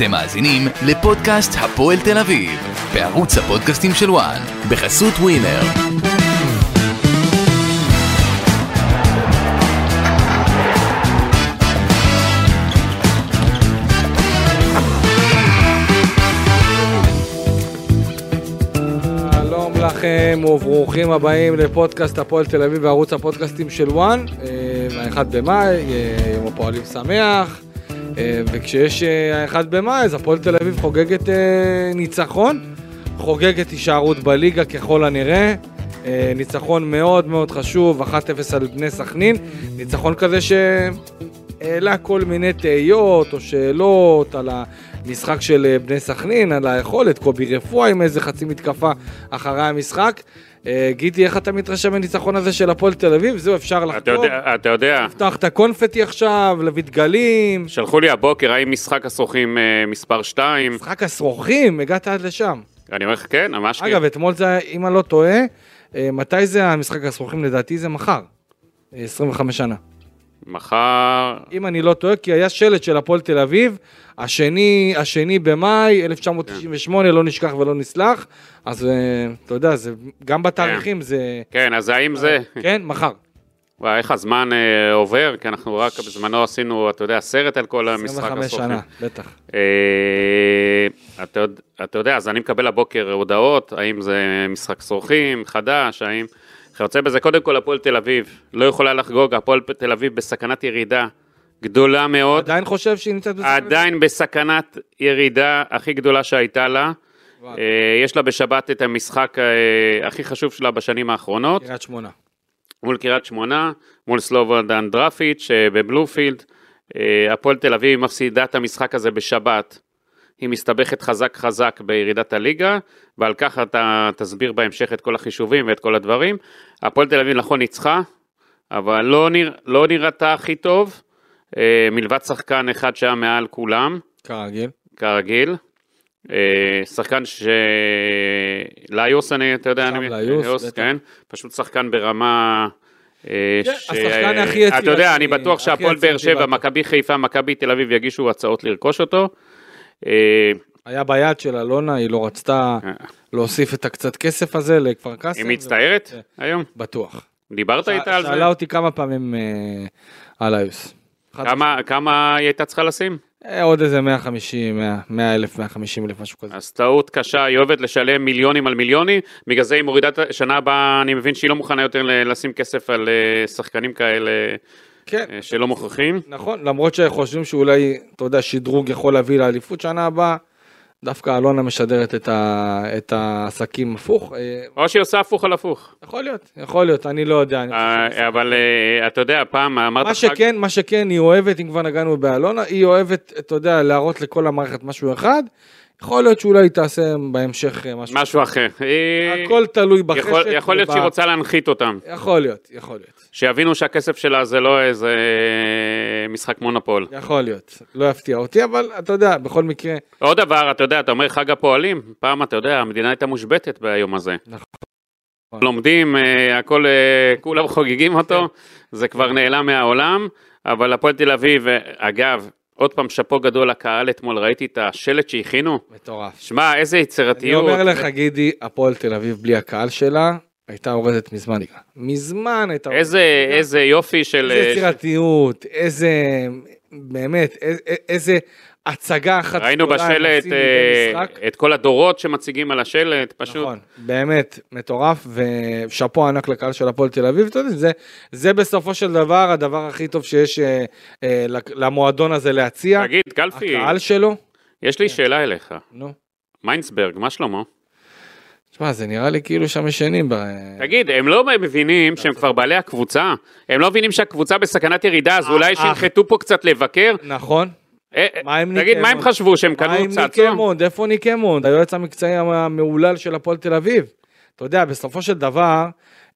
אתם מאזינים לפודקאסט הפועל תל אביב, בערוץ הפודקאסטים של וואן, בחסות ווינר. שלום לכם וברוכים הבאים לפודקאסט הפועל תל אביב בערוץ הפודקאסטים של וואן, אה, האחד במאי, אה, יום הפועלים שמח, וכשיש אה, האחד במאי אז הפועל תל אביב חוגגת אה, ניצחון, חוגגת הישארות בליגה ככל הנראה, אה, ניצחון מאוד מאוד חשוב, 1-0 על בני סכנין, ניצחון כזה ש... העלה כל מיני תהיות או שאלות על המשחק של אה, בני סכנין, על היכולת, קובי רפואה עם איזה חצי מתקפה אחרי המשחק. אה, גידי, איך אתה מתרשם מהניצחון הזה של הפועל תל אביב? זהו, אפשר לחתום. אתה יודע, לפתוח את הקונפטי עכשיו, להביא דגלים. שלחו לי הבוקר, האם משחק השרוכים אה, מספר 2? משחק השרוכים, הגעת עד לשם. אני אומר לך, כן, ממש אגב, אתמול זה, אם אני לא טועה, אה, מתי זה המשחק השרוכים? לדעתי זה מחר. אה, 25 שנה. מחר... אם אני לא טועה, כי היה שלט של הפועל תל אביב, השני, השני במאי 1998, לא נשכח ולא נסלח, אז אה, אתה יודע, זה, גם בתאריכים זה... כן, אז האם זה... כן, מחר. וואי, איך הזמן אה, עובר, כי אנחנו רק בזמנו עשינו, אתה יודע, סרט על כל המשחק 25 השרוכים. שנה, בטח. אה, אתה, אתה יודע, אז אני מקבל הבוקר הודעות, האם זה משחק שרוכים, חדש, האם... כיוצא בזה, קודם כל הפועל תל אביב לא יכולה לחגוג, הפועל תל אביב בסכנת ירידה גדולה מאוד, עדיין חושב שהיא נמצאת בסכנה? עדיין בסכנת ירידה הכי גדולה שהייתה לה. וואו. אה, יש לה בשבת את המשחק אה, הכי חשוב שלה בשנים האחרונות, קריית שמונה. מול קריית שמונה, מול סלובודן דרפיץ' אה, בבלומפילד. אה, הפועל תל אביב מפסידה את המשחק הזה בשבת. היא מסתבכת חזק חזק בירידת הליגה, ועל כך אתה תסביר בהמשך את כל החישובים ואת כל הדברים. הפועל תל אביב נכון ניצחה, אבל לא, נרא, לא נראתה הכי טוב, אה, מלבד שחקן אחד שהיה מעל כולם, כרגיל. כרגיל. אה, שחקן ש... ליוס, אני, אתה יודע, אני... בטח. כן, פשוט שחקן ברמה... אה, כן, ש- השחקן הכי יצירתי, אתה יודע, אני בטוח שהפועל באר שבע. מכבי חיפה, מכבי תל אביב יגישו הצעות לרכוש אותו. אה, היה ביד של אלונה, היא לא רצתה אה. להוסיף את הקצת כסף הזה לכפר קאסם. היא מצטערת. היום? בטוח. דיברת איתה על זה? שאלה אותי כמה פעמים אה, על היוס. חד כמה- כמה היא הייתה צריכה לשים? עוד איזה 150, 100, 100 אלף, 150 אלף, משהו כזה. אז טעות קשה, היא אוהבת לשלם מיליונים על מיליונים, בגלל זה היא מורידה, שנה הבאה אני מבין שהיא לא מוכנה יותר לשים כסף על שחקנים כאלה כן, אה, שלא מוכרחים. נכון, למרות שחושבים שאולי, אתה יודע, שדרוג יכול להביא לאליפות שנה הבאה, דווקא אלונה משדרת את, ה, את העסקים הפוך. אה, או שהיא עושה הפוך על הפוך. יכול להיות, יכול להיות, אני לא יודע. אני אה, אבל אתה יודע, פעם אמרת... מה חג- שכן, מה שכן, היא אוהבת, אם כבר נגענו באלונה, היא אוהבת, אתה יודע, להראות לכל המערכת משהו אחד. יכול להיות שאולי היא תעשה בהמשך אה, משהו. משהו אחר. הכל תלוי בחשק. יכול- יכול להיות וב- שהיא רוצה להנחית אותם. יכול להיות, יכול להיות. שיבינו שהכסף שלה זה לא איזה משחק מונופול. יכול להיות. לא יפתיע אותי, אבל אתה יודע, בכל מקרה, עוד דבר, אתה יודע, אתה אומר חג הפועלים, פעם אתה יודע, המדינה הייתה מושבתת ביום הזה. נכון. לומדים, אה, הכל, אה, כולם חוגגים אותו, זה כבר נעלם מהעולם, אבל הפועל תל אביב, אה, אגב, עוד פעם שאפו גדול לקהל אתמול, ראיתי את השלט שהכינו. מטורף. שמע, איזה אני יצירתיות. אומר לך, גידי, הפועל תל אביב בלי הקהל שלה, הייתה יורדת מזמן ליגה. מזמן הייתה. איזה, איזה יופי של... איזה יצירתיות, איזה, באמת, איזה הצגה אחת ראינו גדולה הם בשלט אה. את כל הדורות שמציגים על השלט, פשוט. נכון, באמת מטורף, ושאפו ענק לקהל של הפועל תל אביב, אתה יודע, זה, זה בסופו של דבר הדבר הכי טוב שיש אה, אה, למועדון הזה להציע. תגיד, קלפי, הקהל שלו, יש לי שאלה אליך. נו. מיינסברג, מה שלמה? תשמע, זה נראה לי כאילו שם ישנים. ב... תגיד, הם לא מבינים שהם כבר בעלי הקבוצה? הם לא מבינים שהקבוצה בסכנת ירידה, אז אולי אה, שינחתו פה קצת לבקר? נכון. אה, תגיד, ניק מה הם? חשבו, שהם קנו צעצוע? אמונד? איפה ניק אמונד? היועץ המקצועי המהולל של הפועל תל אביב. אתה יודע, בסופו של דבר,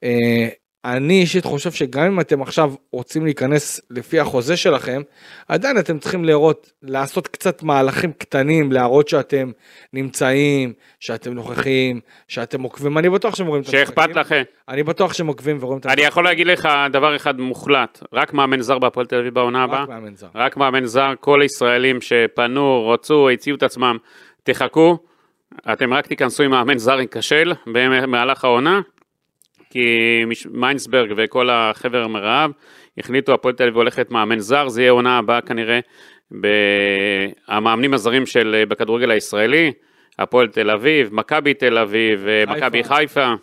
אה, אני אישית חושב שגם אם אתם עכשיו רוצים להיכנס לפי החוזה שלכם, עדיין אתם צריכים לראות, לעשות קצת מהלכים קטנים, להראות שאתם נמצאים, שאתם נוכחים, שאתם עוקבים, אני בטוח שהם רואים את שאכפת לכם. אני בטוח שהם עוקבים ורואים את אני יכול להגיד לך דבר אחד מוחלט, רק מאמן זר בהפועל תל אביב בעונה הבאה. רק מאמן זר. רק מאמן זר, כל הישראלים שפנו, רצו, הציעו את עצמם, תחכו, אתם רק תיכנסו עם מאמן זר ייכשל במהלך העונה, כי מש- מיינסברג וכל החבר מרעב החליטו הפועל תל אביב הולכת מאמן זר, זה יהיה עונה הבאה כנראה במאמנים הזרים של בכדורגל הישראלי, הפועל תל אביב, מכבי תל אביב, מכבי חיפה.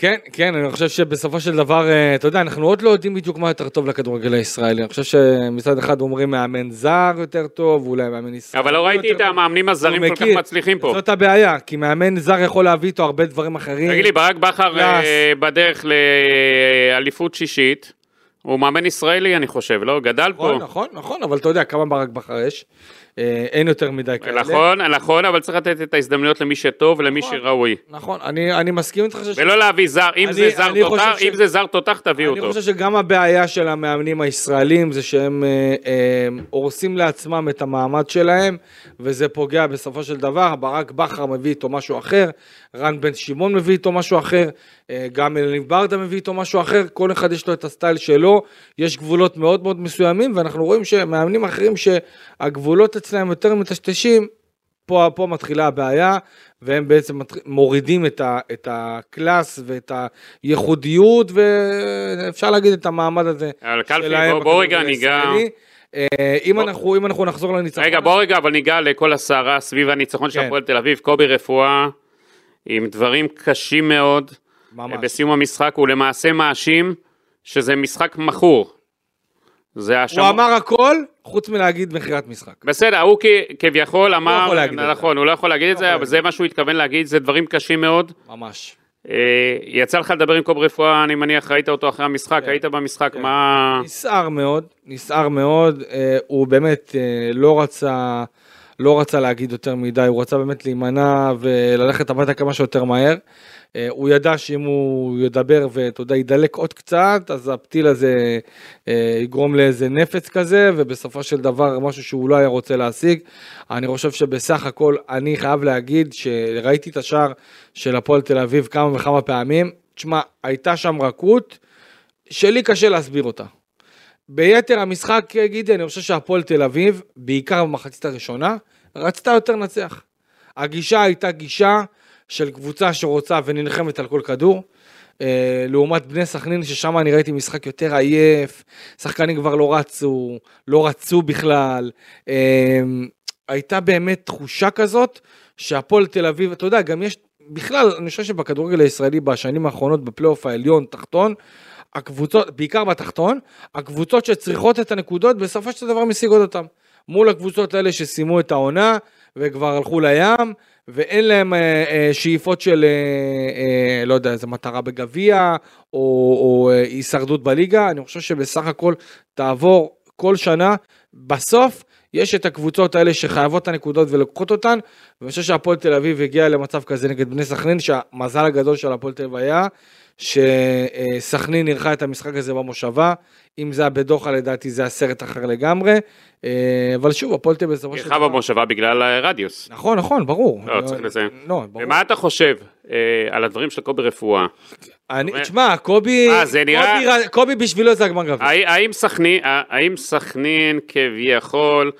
כן, כן, אני חושב שבסופו של דבר, אה, אתה יודע, אנחנו עוד לא יודעים בדיוק מה יותר טוב לכדורגל הישראלי. אני חושב שמצד אחד אומרים מאמן זר יותר טוב, אולי מאמן ישראלי אבל לא ראיתי יותר את טוב. המאמנים הזרים כל כך. מצליחים פה. זאת הבעיה, כי מאמן זר יכול להביא איתו הרבה דברים אחרים. תגיד לי, ברק בכר. אה, בדרך לאליפות שישית, הוא מאמן ישראלי אני חושב, לא? גדל פה. נכון, נכון, נכון, אבל אתה יודע כמה ברק בכר יש. אה, אין יותר מדי כאלה. נכון, נכון, אבל צריך לתת את ההזדמנויות למי שטוב ולמי נכון. שראוי. נכון, אני אני מסכים איתך. ש- ולא להביא זר, אם אני- זה זר אני תותח, ש- אם זה זר תותח תביאו אני אותו. חושב שגם הבעיה של המאמנים הישראלים זה שהם אה, אה, הורסים לעצמם את המעמד שלהם, וזה פוגע בסופו של דבר. ברק בכר מביא איתו משהו אחר, רן בן שמעון מביא איתו משהו אחר, אה, גם אלניב ברדה מביא איתו משהו אחר, כל אחד יש לו את הסטייל שלו, יש גבולות מאוד מאוד מסוימים, ואנחנו רואים שמאמנים אחרים שהגבולות אצלם יותר מטשטשים, פה, פה מתחילה הבעיה, והם בעצם מורידים את, ה, את הקלאס ואת הייחודיות, ואפשר להגיד את המעמד הזה. אבל קלפי, בוא- בוא רגע ניגע. אה, אם בוא- אנחנו, אם אנחנו נחזור לניצחון, רגע בוא רגע, אבל ניגע לכל הסערה סביב הניצחון של כן. הפועל תל אביב, קובי רפואה, עם דברים קשים מאוד, ממש. בסיום המשחק הוא למעשה מאשים שזה משחק מכור. זה האשמות. הוא אמר הכל, חוץ מלהגיד מכירת משחק. בסדר, הוא כביכול אמר, יכול להגיד את זה. נכון, הוא לא יכול להגיד את לא זה, אבל. זה מה שהוא התכוון להגיד, זה דברים קשים מאוד. ממש. אה, יצא לך לדבר עם קוב רפואה, אני מניח, ראית אותו אחרי המשחק, כן. היית במשחק, כן. מה... נסער מאוד, נסער מאוד, אה, הוא באמת אה, לא רצה, לא רצה להגיד יותר מדי, הוא רצה באמת להימנע וללכת הביתה כמה שיותר מהר. אה, הוא ידע שאם הוא ידבר ואתה יודע, ידלק עוד קצת, אז הפתיל הזה אה, יגרום לאיזה נפץ כזה, ובסופו של דבר משהו שהוא לא היה רוצה להשיג. אני חושב שבסך הכל, אני חייב להגיד שראיתי את השער של הפועל תל אביב כמה וכמה פעמים. תשמע, הייתה שם רכות, שלי קשה להסביר אותה. ביתר המשחק, גידי, אני חושב שהפועל תל אביב, בעיקר במחצית הראשונה, רצתה יותר לנצח. הגישה הייתה גישה של קבוצה שרוצה ונלחמת על כל כדור. אה, לעומת בני סכנין, ששם אני ראיתי משחק יותר עייף, שחקנים כבר לא רצו, לא רצו בכלל. אה, הייתה באמת תחושה כזאת שהפועל תל אביב, אתה יודע, גם יש, בכלל, אני חושב שבכדורגל הישראלי בשנים האחרונות, בפלייאוף העליון, תחתון, הקבוצות, בעיקר בתחתון, הקבוצות שצריכות את הנקודות בסופו של דבר משיגות אותן. מול הקבוצות האלה שסיימו את העונה וכבר הלכו לים ואין להם אה, אה, שאיפות של אה, אה, לא יודע איזה מטרה בגביע או, או אה, הישרדות בליגה. אני חושב שבסך הכל תעבור כל שנה. בסוף יש את הקבוצות האלה שחייבות את הנקודות ולוקחות אותן ואני חושב שהפועל תל אביב הגיע למצב כזה נגד בני סכנין שהמזל הגדול של הפועל תל אביב היה שסכנין אירחה את המשחק הזה במושבה, אם זה היה בדוחה לדעתי זה היה סרט אחר לגמרי, אה, אבל שוב הפועל תל אביב בסופו של אירחה במושבה בגלל הרדיוס. נכון נכון ברור. לא, צריך לציין. לא, ברור. ומה אתה חושב אה, על הדברים של קובי רפואה? אני, אומר- תשמע קובי, אה, זה נראה- קובי, בשבילו זה הגמר גביע. האם סכנין כביכול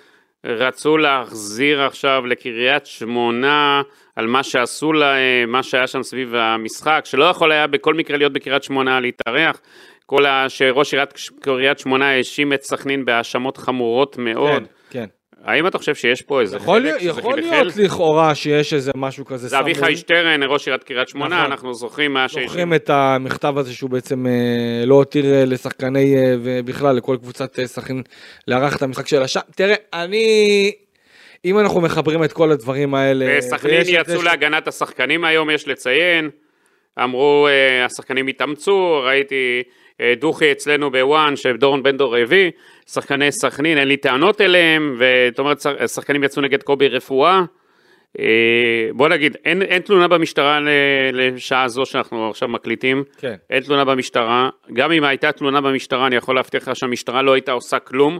רצו להחזיר עכשיו לקריית שמונה על מה שעשו להם, מה שהיה שם סביב המשחק, שלא יכול היה בכל מקרה להיות בקריית שמונה להתארח? כל ה... שראש עיריית קריית שמונה האשים את סכנין בהאשמות חמורות מאוד. כן, כן. האם אתה חושב שיש פה איזה יכול, חלק שזה יכול חלחל? להיות לכאורה שיש איזה משהו כזה זה אביחי. שטרן, ראש עיריית קריית שמונה, נכון. אנחנו זוכרים מה שיש. זוכרים את המכתב הזה שהוא בעצם אה, לא הותיר אה, לשחקני אה, ובכלל לכל קבוצת סכנין לארח את המשחק של השם. תראה, אני... אם אנחנו מחברים את כל הדברים האלה... וסכנין יצאו ש- להגנת השחקנים היום, יש לציין. אמרו, השחקנים התאמצו, ראיתי דוכי אצלנו בוואן, שדורון בן דור הביא, שחקני סכנין, אין לי טענות אליהם, זאת אומרת, שחקנים יצאו נגד קובי רפואה. אה, בוא נגיד, אין, אין תלונה במשטרה לשעה זו שאנחנו עכשיו מקליטים, כן. אין תלונה במשטרה, גם אם הייתה תלונה במשטרה, אני יכול להבטיח לך שהמשטרה לא הייתה עושה כלום.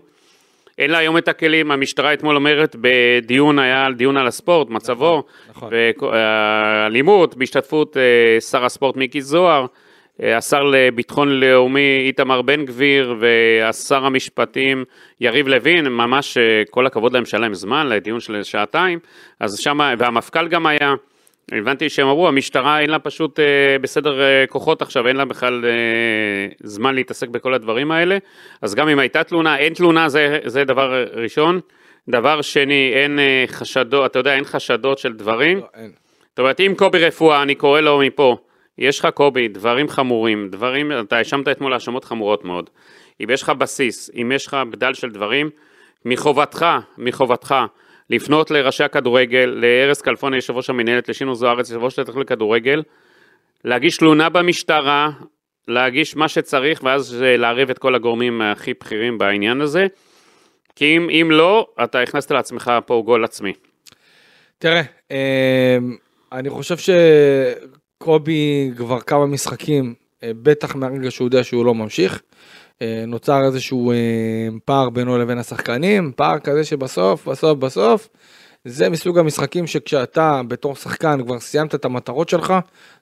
אין לה היום את הכלים, המשטרה אתמול אומרת בדיון, היה דיון על הספורט, מצבו, נכון. ואלימות, בהשתתפות אה, שר הספורט מיקי זוהר, אה, השר לביטחון לאומי איתמר בן גביר והשר המשפטים יריב לוין, ממש אה, כל הכבוד להם שהיה להם זמן לדיון של שעתיים, אז שמה, והמפכ"ל גם היה. הבנתי שהם אמרו, המשטרה אין לה פשוט אה, בסדר אה, כוחות עכשיו, אין לה בכלל אה, זמן להתעסק בכל הדברים האלה. אז גם אם הייתה תלונה, אין תלונה, זה, זה דבר ראשון. דבר שני, אין אה, חשדות, אתה יודע, אין חשדות של דברים. לא, אין. זאת אומרת, אם קובי רפואה, אני קורא לו מפה, יש לך קובי, דברים חמורים, דברים, אתה האשמת אתמול האשמות חמורות מאוד. אם יש לך בסיס, אם יש לך בדל של דברים, מחובתך, מחובתך, לפנות לראשי הכדורגל, לארז כלפון, יושב ראש המינהלת, לשינו זוארץ, יושב ראש ההתאחדות לכדורגל, להגיש תלונה במשטרה, להגיש מה שצריך, ואז אה, לערב את כל הגורמים הכי בכירים בעניין הזה. כי אם, אם לא, אתה הכנסת לעצמך פה גול עצמי. תראה, אמ, אני חושב שקובי כבר כמה משחקים, אה, בטח מהרגע שהוא יודע שהוא לא ממשיך, אה, נוצר איזשהו אה, פער בינו לבין השחקנים, פער כזה שבסוף, בסוף, בסוף, זה מסוג המשחקים שכשאתה בתור שחקן כבר סיימת את המטרות שלך,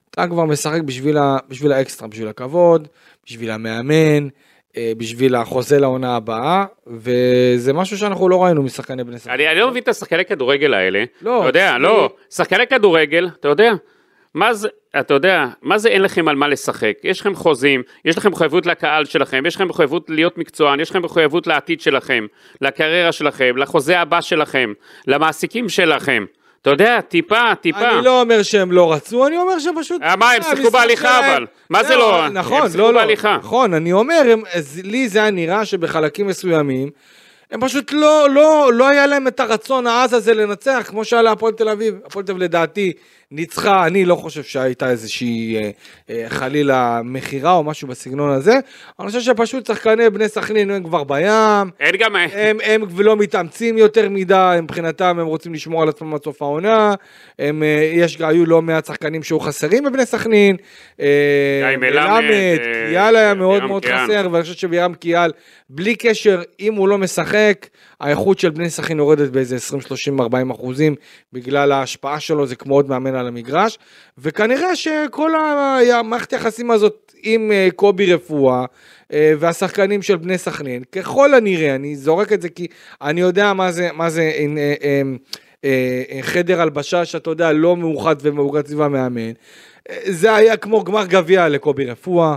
אתה כבר משחק בשביל, ה, בשביל האקסטרה, בשביל הכבוד, בשביל המאמן, בשביל החוזה לעונה הבאה, וזה משהו שאנחנו לא ראינו משחקני בני שחקנים. אני, אני לא מבין את השחקני כדורגל האלה. לא, אתה יודע, אצלי- לא, שחקני כדורגל, אתה יודע, מה זה, אתה יודע, מה זה אין לכם על מה לשחק? יש לכם חוזים, יש לכם מחויבות לקהל שלכם, יש לכם מחויבות להיות מקצוען, יש לכם מחויבות לעתיד שלכם, לקריירה שלכם, לחוזה הבא שלכם, למעסיקים שלכם. אתה יודע, טיפה, טיפה. אני לא אומר שהם לא רצו, אני אומר שפשוט... אה, מה, הם שיחקו המשחק בהליכה אבל. מה זה לא? הם נכון, שיחקו לא, לא. בהליכה. נכון, אני אומר, הם, לי זה היה נראה שבחלקים מסוימים, הם פשוט לא, לא, לא היה להם את הרצון העז הזה לנצח, כמו שהיה להפועל תל אביב. הפועל תל אביב לדעתי ניצחה, אני לא חושב שהייתה איזושהי אה, אה, חלילה מכירה או משהו בסגנון הזה. אני חושב שפשוט שחקני בני סכנין הם כבר בים, אין גם... הם, הם לא מתאמצים יותר מדי, מבחינתם הם רוצים לשמור על עצמם עד סוף העונה, הם, אה, יש, היו לא מעט שחקנים שהיו חסרים בבני סכנין, אה, גיא מלמד, קיאל היה מאוד מאוד. חסר, ואני חושב שבירם קיאל, בלי קשר, אם הוא לא משחק, האיכות של בני סכנין יורדת באיזה 20, 30, 40 אחוזים, בגלל ההשפעה שלו, זה כמו עוד מאמן על המגרש, וכנראה שכל המערכת היחסים הזאת עם אה, קובי רפואה, אה, והשחקנים של בני סכנין, ככל הנראה, אני זורק את זה כי אני יודע מה זה, מה זה אה, חדר הלבשה שאתה יודע, לא מאוחד ומאוגד סביב המאמן. זה היה כמו גמר גביע לקובי רפואה.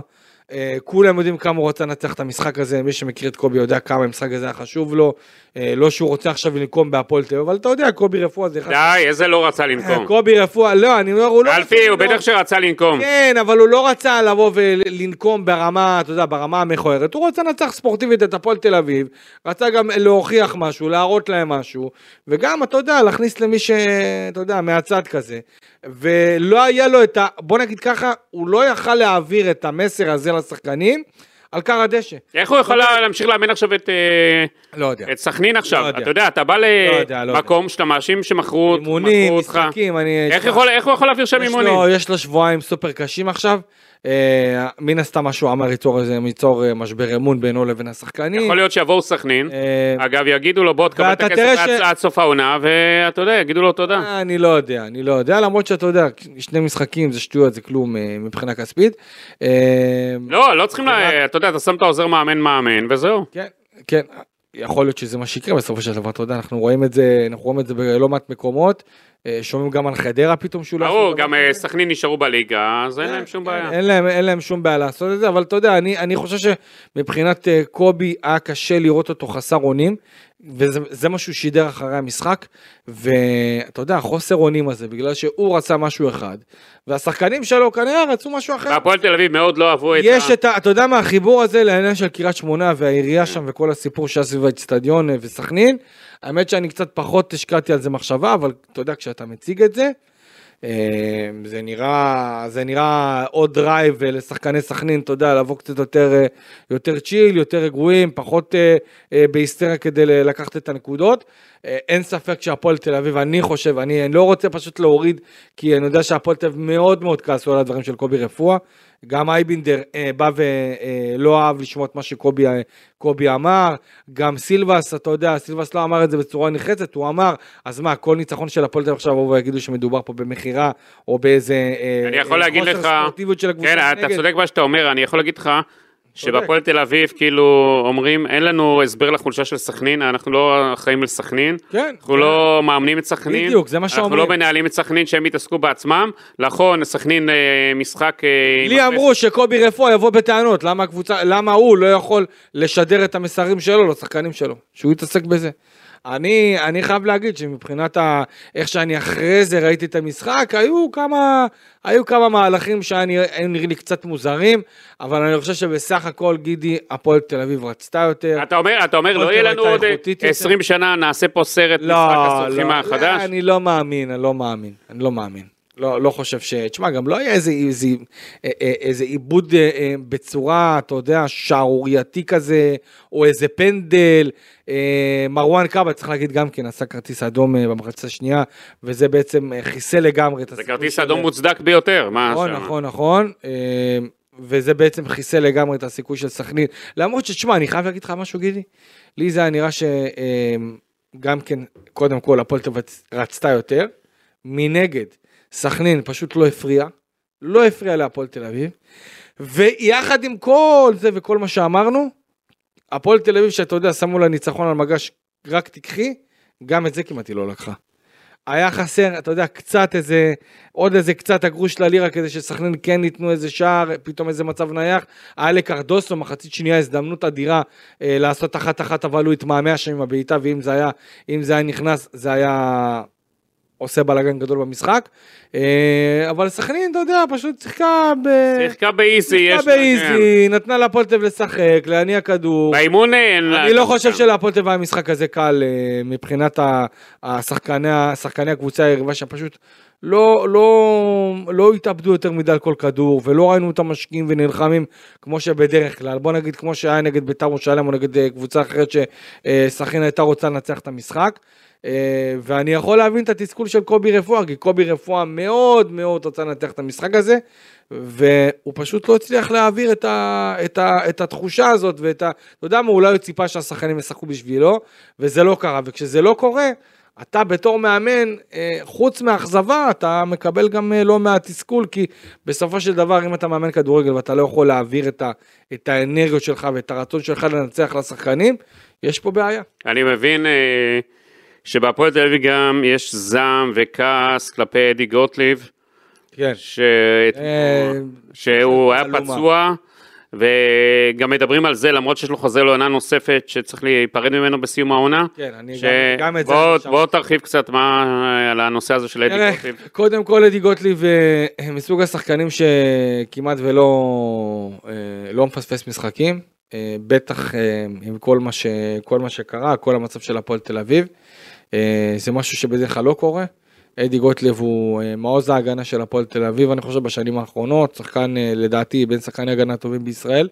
אה, כולם יודעים כמה הוא רוצה לנצח את המשחק הזה, מי שמכיר את קובי יודע כמה המשחק הזה היה חשוב לו. אה, לא שהוא רוצה עכשיו לנקום בהפועל תל אביב, אבל אתה יודע, קובי רפואה זה אחד... די, איזה לא רצה לנקום. קובי רפואה, לא, אני אומר, הוא לא... אלפי, הוא בטח שרצה לנקום. כן, אבל הוא לא רצה לבוא ולנקום ברמה, אתה יודע, ברמה המכוערת. הוא רצה לנצח ספורטיבית את הפועל תל אביב, רצה גם להוכיח משהו, להראות להם משהו, וגם, אתה יודע, להכניס למי ש... אתה יודע, מהצד כזה. ולא היה לו את ה... בוא נגיד ככה, הוא לא יכל להעביר את המסר הזה לשחקנים על כר הדשא. איך הוא יכול להמשיך לאמן עכשיו את... אה, לא יודע. את סכנין עכשיו, לא. אתה יודע, אתה בא יודע, לא למקום שאתה מאשים שמכרו אימונים, מכרו אותך. משחקים, אני... איך הוא יכול להעביר שם אימונים? יש לו שבועיים סופר קשים עכשיו. אה, מן הסתם מה שהוא אמר ייצור איזה ייצור אה, משבר אמון בינו לבין השחקנים. יכול להיות שיבואו סכנין, אה, אגב יגידו לו בוא תקבל את הכסף עד- סוף העונה, ואתה יודע, יגידו לו תודה. אני לא יודע, אני לא יודע, למרות שאתה יודע, שני משחקים זה שטויות, זה כלום מבחינה כספית. לא, לא צריכים, אתה יודע, אתה שם את העוזר מאמן מאמן, וזהו. כן, כן, יכול להיות שזה מה שיקרה בסופו של דבר, אתה יודע, אנחנו רואים את זה, אנחנו רואים את זה בלא מעט מקומות, אה, שומעים גם על חדרה פתאום שהוא לא... ברור, גם אה. סכנין נשארו בליגה, אז אין להם שום בעיה. אין להם, אין להם שום בעיה לעשות את זה, אבל אתה יודע, אני, אני חושב שמבחינת אה, קובי היה קשה לראות אותו חסר אונים, וזה זה מה שהוא שידר אחרי המשחק, ואתה יודע, החוסר אונים הזה, בגלל שהוא רצה משהו אחד, והשחקנים שלו כנראה רצו משהו אחר. והפועל תל אביב מאוד לא אהבו את יש ה... את ה... אתה יודע מה, החיבור הזה לעניין של קריית שמונה והעירייה שם וכל הסיפור שהיה סביב האצטדיון אה, וסכנין, האמת שאני קצת פחות השקעתי על זה מחשבה, אבל אתה יודע, כשאתה מציג את זה, זה נראה, זה נראה עוד drive לשחקני סכנין, אתה יודע, לבוא קצת יותר, אה, יותר chill, יותר רגועים, פחות אה, אה, בהיסטריה כדי לקחת את הנקודות. אין ספק שהפועל תל אביב, אני חושב, אני, אני לא רוצה פשוט להוריד, כי אני יודע שהפועל תל אביב מאוד מאוד כעסו על הדברים של קובי רפואה. גם אייבינדר אה, בא ולא אה, אהב לשמוע את מה שקובי אה, אמר, גם סילבס, אתה יודע, סילבס לא אמר את זה בצורה נחרצת, הוא אמר, אז מה, כל ניצחון של הפועל תל עכשיו יבואו ויגידו שמדובר פה במכירה, או באיזה אה, אני יכול להגיד לך, כן, אתה צודק מה שאתה אומר, אני יכול להגיד לך, שבפועל תל אביב כאילו אומרים אין לנו הסבר לחולשה של סכנין, אנחנו לא אחראים לסכנין, כן, אנחנו לא כן. לא מאמנים את סכנין, בדיוק, זה מה שאומרים, אנחנו לא מנהלים את סכנין שהם יתעסקו בעצמם, נכון, סכנין אה, משחק... אה, לי אמרו שקובי רפואה יבוא בטענות, למה הקבוצה, למה הוא לא יכול לשדר את המסרים שלו לשחקנים שלו, שהוא יתעסק בזה. אני, אני חייב להגיד שמבחינת ה... איך שאני אחרי זה ראיתי את המשחק, היו כמה, היו כמה מהלכים שהיו נראים לי קצת מוזרים, אבל אני חושב שבסך הכל גידי, הפועל תל אביב רצתה יותר. אתה אומר, אתה אומר, לא יהיה לנו עוד 20 שנה, נעשה פה סרט לא, משחק הסוכנים לא, החדש? לא, אני לא מאמין, אני לא מאמין, אני לא מאמין. לא, לא חושב ש... תשמע, גם לא היה איזה, איזה, אה, אה, איזה עיבוד אה, בצורה, אתה יודע, שערורייתי כזה, או איזה פנדל. מרואן קאבה, צריך להגיד גם כן, עשה כרטיס אדום במחצה השנייה, וזה בעצם חיסל לגמרי את הסיכוי. זה כרטיס אדום מוצדק ביותר, מה נכון, שם? נכון, נכון, וזה בעצם חיסל לגמרי את הסיכוי של סכנין. למרות שתשמע, אני חייב להגיד לך משהו, גידי. לי זה היה נראה שגם כן, קודם כל, הפועל רצתה יותר. מנגד, סכנין פשוט לא הפריע, לא הפריע להפועל תל אביב, ויחד עם כל זה וכל מה שאמרנו, הפועל תל אביב שאתה יודע שמו לה ניצחון על מגש רק תיקחי, גם את זה כמעט היא לא לקחה. היה חסר, אתה יודע, קצת איזה, עוד איזה קצת הגרוש ללירה כדי שסכנין כן ייתנו איזה שער, פתאום איזה מצב נייח. היה לקרדוסו מחצית שנייה הזדמנות אדירה אה, לעשות אחת אחת, אבל הוא התמהמה שם עם הבעיטה, ואם זה היה, זה היה נכנס, זה היה עושה בלאגן גדול במשחק. אה, אבל סכנין, אתה יודע, פשוט שיחקה ב... שיחקה באיזי, יש... שיחקה באיזי, נתנה להפועל תל לשחק, להניע כדור. באימון אין לה... אני לא חושב שלהפועל תל היה משחק כזה קל אה, מבחינת השחקני הקבוצה היריבה שפשוט לא, לא, לא התאבדו יותר מדי על כל כדור, ולא ראינו אותם משקיעים ונלחמים כמו שבדרך כלל. בוא נגיד כמו שהיה נגד בית"ר ירושלים או נגד אה, קבוצה אחרת שסכנין הייתה רוצה לנצח את המשחק. אה, ואני יכול להבין את התסכול של קובי רפואה, כי קובי רפואה מאוד מאוד רצה לנתח את המשחק הזה, והוא פשוט לא הצליח להעביר את, ה, את, ה, את התחושה הזאת, ואת ה... אתה יודע מה, אולי הוא ציפה שהשחקנים ישחקו בשבילו, וזה לא קרה, וכשזה לא קורה, אתה בתור מאמן, אה, חוץ מאכזבה, אתה מקבל גם אה, לא מעט תסכול, כי בסופו של דבר, אם אתה מאמן כדורגל ואתה לא יכול להעביר את, ה, את האנרגיות שלך ואת הרצון שלך לנצח לשחקנים, יש פה בעיה. אני מבין... אה... שבהפועל תל אביב גם יש זעם וכעס כלפי אדי גוטליב, כן. ש... אה, שהוא היה פצוע, וגם מדברים על זה למרות שיש לו חוזה לעונה נוספת שצריך להיפרד ממנו בסיום העונה. כן, אני ש... גם, גם את בוא, זה... בוא תרחיב קצת מה על הנושא הזה של אדי גוטליב. קודם כל אדי גוטליב אה, מסוג השחקנים שכמעט ולא אה, לא מפספס משחקים. בטח עם כל מה, ש, כל מה שקרה, כל המצב של הפועל תל אביב. אה, זה משהו שבדרך כלל לא קורה. אדי גוטלב הוא אה, מעוז ההגנה של הפועל תל אביב, אני חושב בשנים האחרונות, שחקן אה, לדעתי בין שחקני הגנה הטובים בישראל.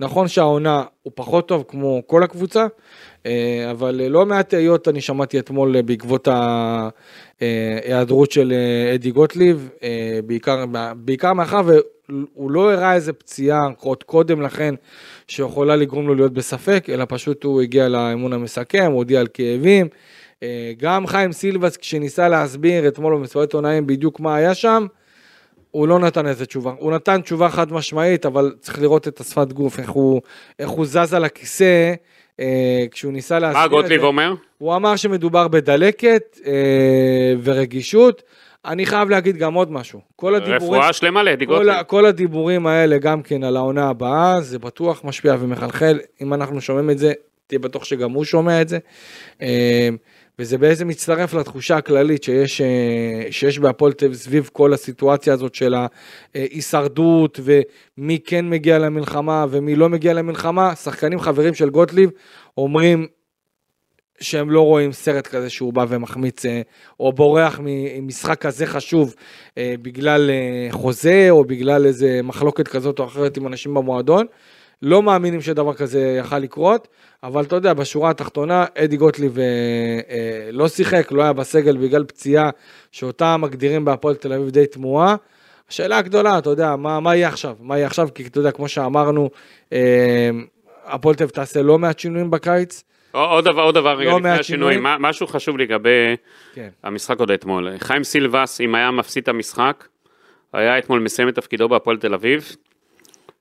נכון שהעונה הוא פחות טוב כמו כל הקבוצה, אבל לא מעט תהיות אני שמעתי אתמול בעקבות ההיעדרות של אדי גוטליב, בעיקר, בעיקר מאחר והוא לא הראה איזה פציעה עוד קודם לכן שיכולה לגרום לו להיות בספק, אלא פשוט הוא הגיע לאמון המסכם, הוא הודיע על כאבים. אה, גם חיים סילבס כשניסה להסביר אתמול במסיבת עונאים בדיוק מה היה שם, הוא לא נתן איזה תשובה. הוא נתן תשובה חד משמעית, אבל צריך לראות את השפת גוף, איך הוא, איך הוא זז על הכיסא. אה, כשהוא ניסה להסביר. מה גוטליב אומר? הוא אמר שמדובר בדלקת אה, ורגישות. אני חייב להגיד גם עוד משהו. כל הדיבורים... רפואה שלמה לאדי גוטליב. כל, כל הדיבורים האלה גם כן על העונה הבאה, זה בטוח משפיע ומחלחל. אם אנחנו שומעים את זה, תהיה בטוח שגם הוא שומע את זה. אה, וזה בעצם מצטרף לתחושה הכללית שיש, אה, שיש בהפועל תל אביב סביב כל הסיטואציה הזאת של ההישרדות ומי כן מגיע למלחמה ומי לא מגיע למלחמה. שחקנים חברים של גוטליב אומרים שהם לא רואים סרט כזה שהוא בא ומחמיץ אה, או בורח ממשחק כזה חשוב אה, בגלל חוזה או בגלל איזה מחלוקת כזאת או אחרת עם אנשים במועדון. לא מאמינים שדבר כזה יכל לקרות, אבל אתה יודע, בשורה התחתונה, אדי גוטליב לא שיחק, לא היה בסגל בגלל פציעה שאותה מגדירים בהפועל תל אביב די תמוהה. השאלה הגדולה, אתה יודע, מה, מה יהיה עכשיו? מה יהיה עכשיו? כי אתה יודע, כמו שאמרנו, הפועל תל אביב תעשה לא מעט שינויים בקיץ. עוד דבר, עוד דבר, רגע, לא לפני השינוי, משהו חשוב לגבי כן. המשחק עוד אתמול. חיים סילבס, אם היה מפסיד את המשחק, היה אתמול מסיים את תפקידו בהפועל תל אביב.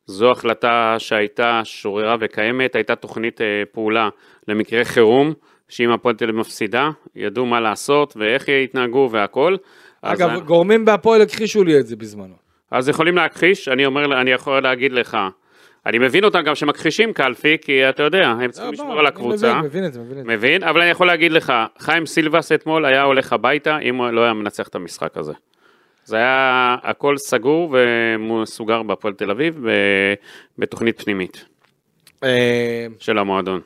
זו החלטה שהייתה שוררה וקיימת, הייתה תוכנית אה, פעולה למקרה חירום, שאם הפועל תל אביב מפסידה, ידעו מה לעשות ואיך יתנהגו והכל. אגב, אז... גורמים בהפועל הכחישו לי את זה בזמנו. אז יכולים להכחיש, אני אומר, אני יכול להגיד לך, אני מבין אותם גם שמכחישים קלפי, כי אתה יודע, הם צריכים לא, לשמור על הקבוצה. אני מבין את זה, מבין את זה. מבין, אבל אני יכול להגיד לך, חיים סילבס אתמול היה הולך הביתה אם הוא לא היה מנצח את המשחק הזה. זה היה הכל סגור ומסוגר בהפועל תל אביב בתוכנית פנימית אה, של המועדון.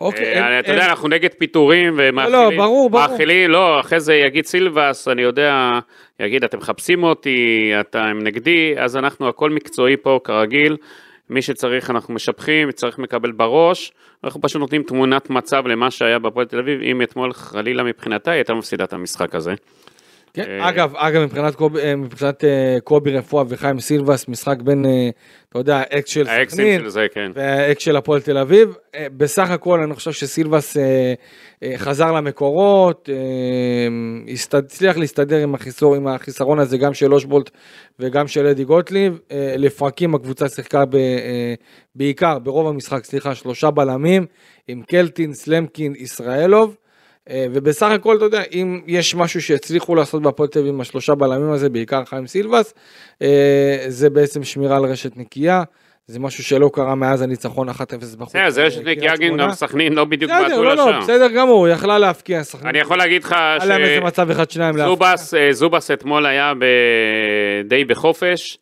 אוקיי. אה, אתה יודע, אנחנו נגד פיטורים ומאכילים. לא, ברור, ברור. מאכילים, לא, אחרי זה יגיד סילבס, אני יודע, יגיד, אתם מחפשים אותי, אתם נגדי, אז אנחנו, הכל מקצועי פה, כרגיל. מי שצריך אנחנו משבחים, צריך מקבל בראש, אנחנו פשוט נותנים תמונת מצב למה שהיה בפועל תל אביב, אם אתמול חלילה מבחינתה היא הייתה מפסידה את המשחק הזה. כן, אה, אגב, אגב, מבחינת קובי, אה, מבחינת אה, קובי רפואה וחיים סילבס, משחק בין, אתה יודע, אקס של סכנין, כן. והאקס של הפועל תל אביב. בסך הכל אני חושב שסילבס חזר למקורות, הצליח להסתדר עם, החיסור, עם החיסרון הזה גם של אושבולט וגם של אדי גוטליב. לפרקים הקבוצה שיחקה בעיקר, ברוב המשחק, סליחה, שלושה בלמים, עם קלטין, סלמקין, ישראלוב. אה, ובסך הכל, אתה יודע, אם יש משהו שהצליחו לעשות בהפועל תל אביב עם השלושה בלמים הזה, בעיקר חיים סילבס, אה, זה בעצם שמירה על רשת נקייה. זה משהו שלא קרה מאז הניצחון 1-0 בחוץ. בסדר, זה רשת נקייה גם סכנין לא בדיוק בעטו לשם. לא, לא, בסדר גמור, יכלה להפקיע סכנין. אני יכול להגיד לך ש... היה להם איזה מצב אחד שניים להפקיע. אה, זובס אתמול היה די בחופש.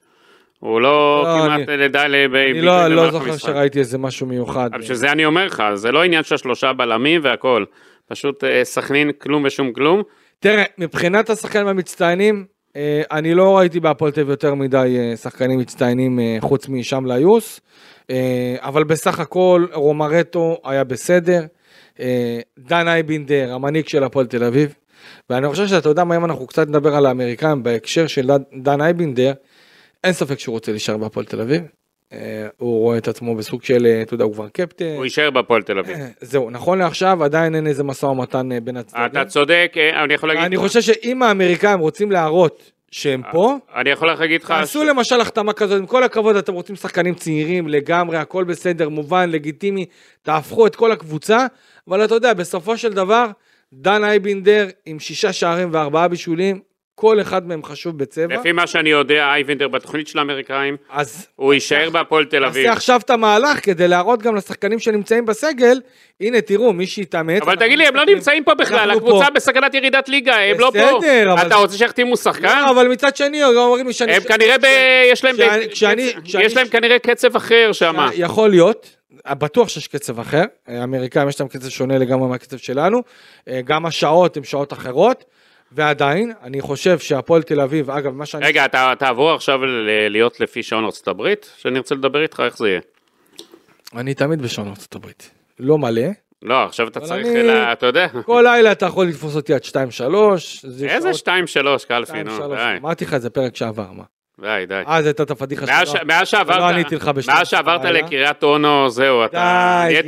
הוא לא, לא כמעט לדע לביטוי אני לא, לא זוכר שראיתי איזה משהו מיוחד. בשביל זה אני אומר לך, זה לא עניין של שלושה בלמים והכל. פשוט אה, סכנין כלום ושום כלום. תראה, מבחינת השחקנים המצטיינים, אה, אני לא ראיתי בהפועל תל יותר מדי אה, שחקנים מצטיינים חוץ משם ליוס, אבל בסך הכל רומרטו היה בסדר, דן אייבינדר, המנהיג של הפועל תל אביב, ואני חושב שאתה יודע מה אם אנחנו קצת נדבר על האמריקאים בהקשר של דן אייבינדר, אין ספק שהוא רוצה להישאר בהפועל תל אביב. אה, הוא רואה את עצמו בסוג של, אה, אתה יודע, הוא כבר קפטן. הוא יישאר בהפועל תל אביב. אה, זהו, נכון לעכשיו עדיין אין איזה משא ומתן בין הצדדים. אתה צודק, אני יכול להגיד... אני חושב שאם האמריקאים רוצים להראות שהם פה, אני יכול להגיד לך... תעשו למשל החתמה כזאת, עם כל הכבוד, אתם רוצים שחקנים צעירים לגמרי, הכל בסדר, מובן, לגיטימי, תהפכו את כל הקבוצה, אבל אתה יודע, בסופו של דבר, דן אייבינדר עם שישה שערים וארבעה בישולים, כל אחד מהם חשוב בצבע. לפי מה שאני יודע, אייבנדר בתוכנית של האמריקאים, אז הוא יישאר בהפועל תל אביב. עשה עכשיו את המהלך כדי להראות גם לשחקנים שנמצאים בסגל, הנה תראו, מי שהתאמץ. אבל תגיד לי, הם לא נמצאים פה בכלל, הקבוצה בסכנת ירידת ליגה, הם לא פה. בסדר, אבל... אתה רוצה שיחתימו שחקן? לא, אבל מצד שני, אומרים לי שאני... הם כנראה, יש להם כנראה קצב אחר שם. יכול להיות. בטוח שיש קצב אחר, האמריקאים יש להם קצב שונה לגמרי מהקצב שלנו, גם השעות הן שעות אחרות. ועדיין, אני חושב שהפועל תל אביב, אגב, מה שאני... רגע, אתה תעבור עכשיו להיות לפי שעון ארצות הברית? שאני רוצה לדבר איתך, איך זה יהיה? אני תמיד בשעון ארצות הברית. לא מלא. לא, עכשיו אתה צריך, אני... לה, אתה יודע. כל לילה אתה יכול לתפוס אותי עד 2-3. איזה 2-3, קלפי, נו, די. אמרתי לך את זה פרק שעבר, מה? די, די. אז הייתה את הפדיחה שלך. מאז שעברת, לקריית אונו, זהו, אתה נהיית...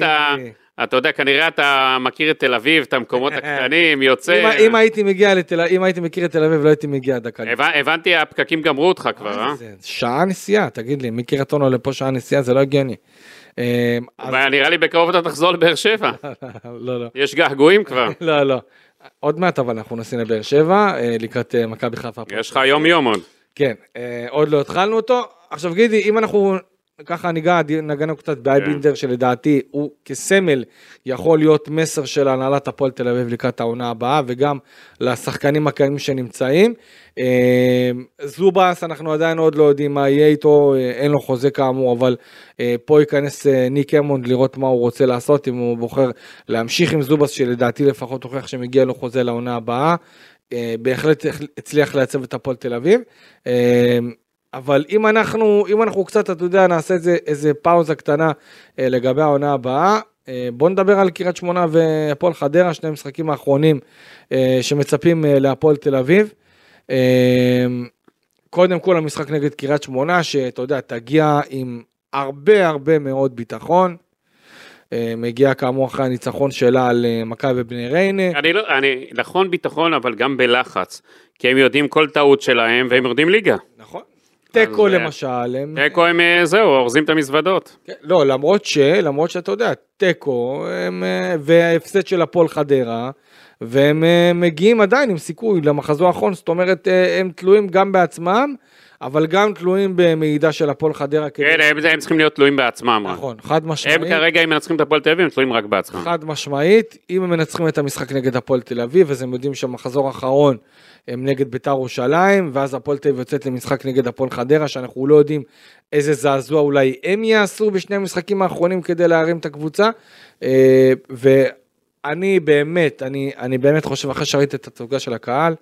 אתה יודע, כנראה אתה מכיר את תל אביב, את המקומות הקטנים, יוצא... אם הייתי מגיע לתל אם הייתי מכיר את תל אביב, לא הייתי מגיע דקה. הבנתי, הפקקים גמרו אותך כבר, אה? שעה נסיעה, תגיד לי, מקריית אונו לפה שעה נסיעה, זה לא הגיוני. אה, נראה לי בקרוב אתה תחזור לבאר שבע. לא, לא. יש געגועים כבר. לא, לא. עוד מעט אבל אנחנו נוסעים לבאר שבע, אה, לקראת אה, מכבי חיפה. יש לך יום יום עוד. כן, עוד לא התחלנו אותו. עכשיו גידי, אם אנחנו ככה ניגע, נגענו קצת באייבינדר שלדעתי הוא כסמל יכול להיות מסר של הנהלת הפועל תל אביב לקראת העונה הבאה וגם לשחקנים הקיימים שנמצאים. אה, זובס אנחנו עדיין עוד לא יודעים מה יהיה איתו, אה, אין לו חוזה כאמור, אבל אה, פה ייכנס ניק אמונד לראות מה הוא רוצה לעשות, אם הוא בוחר להמשיך עם זובס שלדעתי לפחות הוכיח שמגיע לו חוזה לעונה הבאה. בהחלט הצליח לייצב את הפועל תל אביב. אבל אם אנחנו, אם אנחנו קצת, אתה יודע, נעשה איזה, איזה פאוזה קטנה אה, לגבי העונה הבאה, אה, בוא נדבר על קריית שמונה והפועל חדרה, שני המשחקים האחרונים אה, שמצפים אה, להפועל תל אביב. אה, קודם כל המשחק נגד קריית שמונה, שאתה יודע, תגיע עם הרבה הרבה מאוד ביטחון. אה, מגיע כאמור אחרי הניצחון שלה על אה, מכבי בני ריינה. אני לא, אני, נכון ביטחון, אבל גם בלחץ. כי הם יודעים כל טעות שלהם והם יורדים ליגה. תיקו אה, למשל. תיקו הם אה, זהו, אורזים את המזוודות. כן, לא, למרות ש... למרות שאתה יודע, תיקו אה, וההפסד של הפועל חדרה, והם מגיעים עדיין עם סיכוי למחזור האחרון, זאת אומרת, הם תלויים גם בעצמם. אבל גם תלויים במידע של הפועל חדרה. כן, הם, הם צריכים להיות תלויים בעצמם. נכון, חד משמעית. הם כרגע, אם מנצחים את הפועל תל אביב, הם תלויים רק בעצמם. חד משמעית, אם הם מנצחים את המשחק נגד הפועל תל אביב, אז הם יודעים שהמחזור האחרון הם נגד ביתר ירושלים, ואז הפועל תל אביב יוצאת למשחק נגד הפועל חדרה, שאנחנו לא יודעים איזה זעזוע אולי הם יעשו בשני המשחקים האחרונים כדי להרים את הקבוצה. אה, ואני באמת, אני, אני באמת חושב, אחרי שראיתי את התצוגה של הקהל,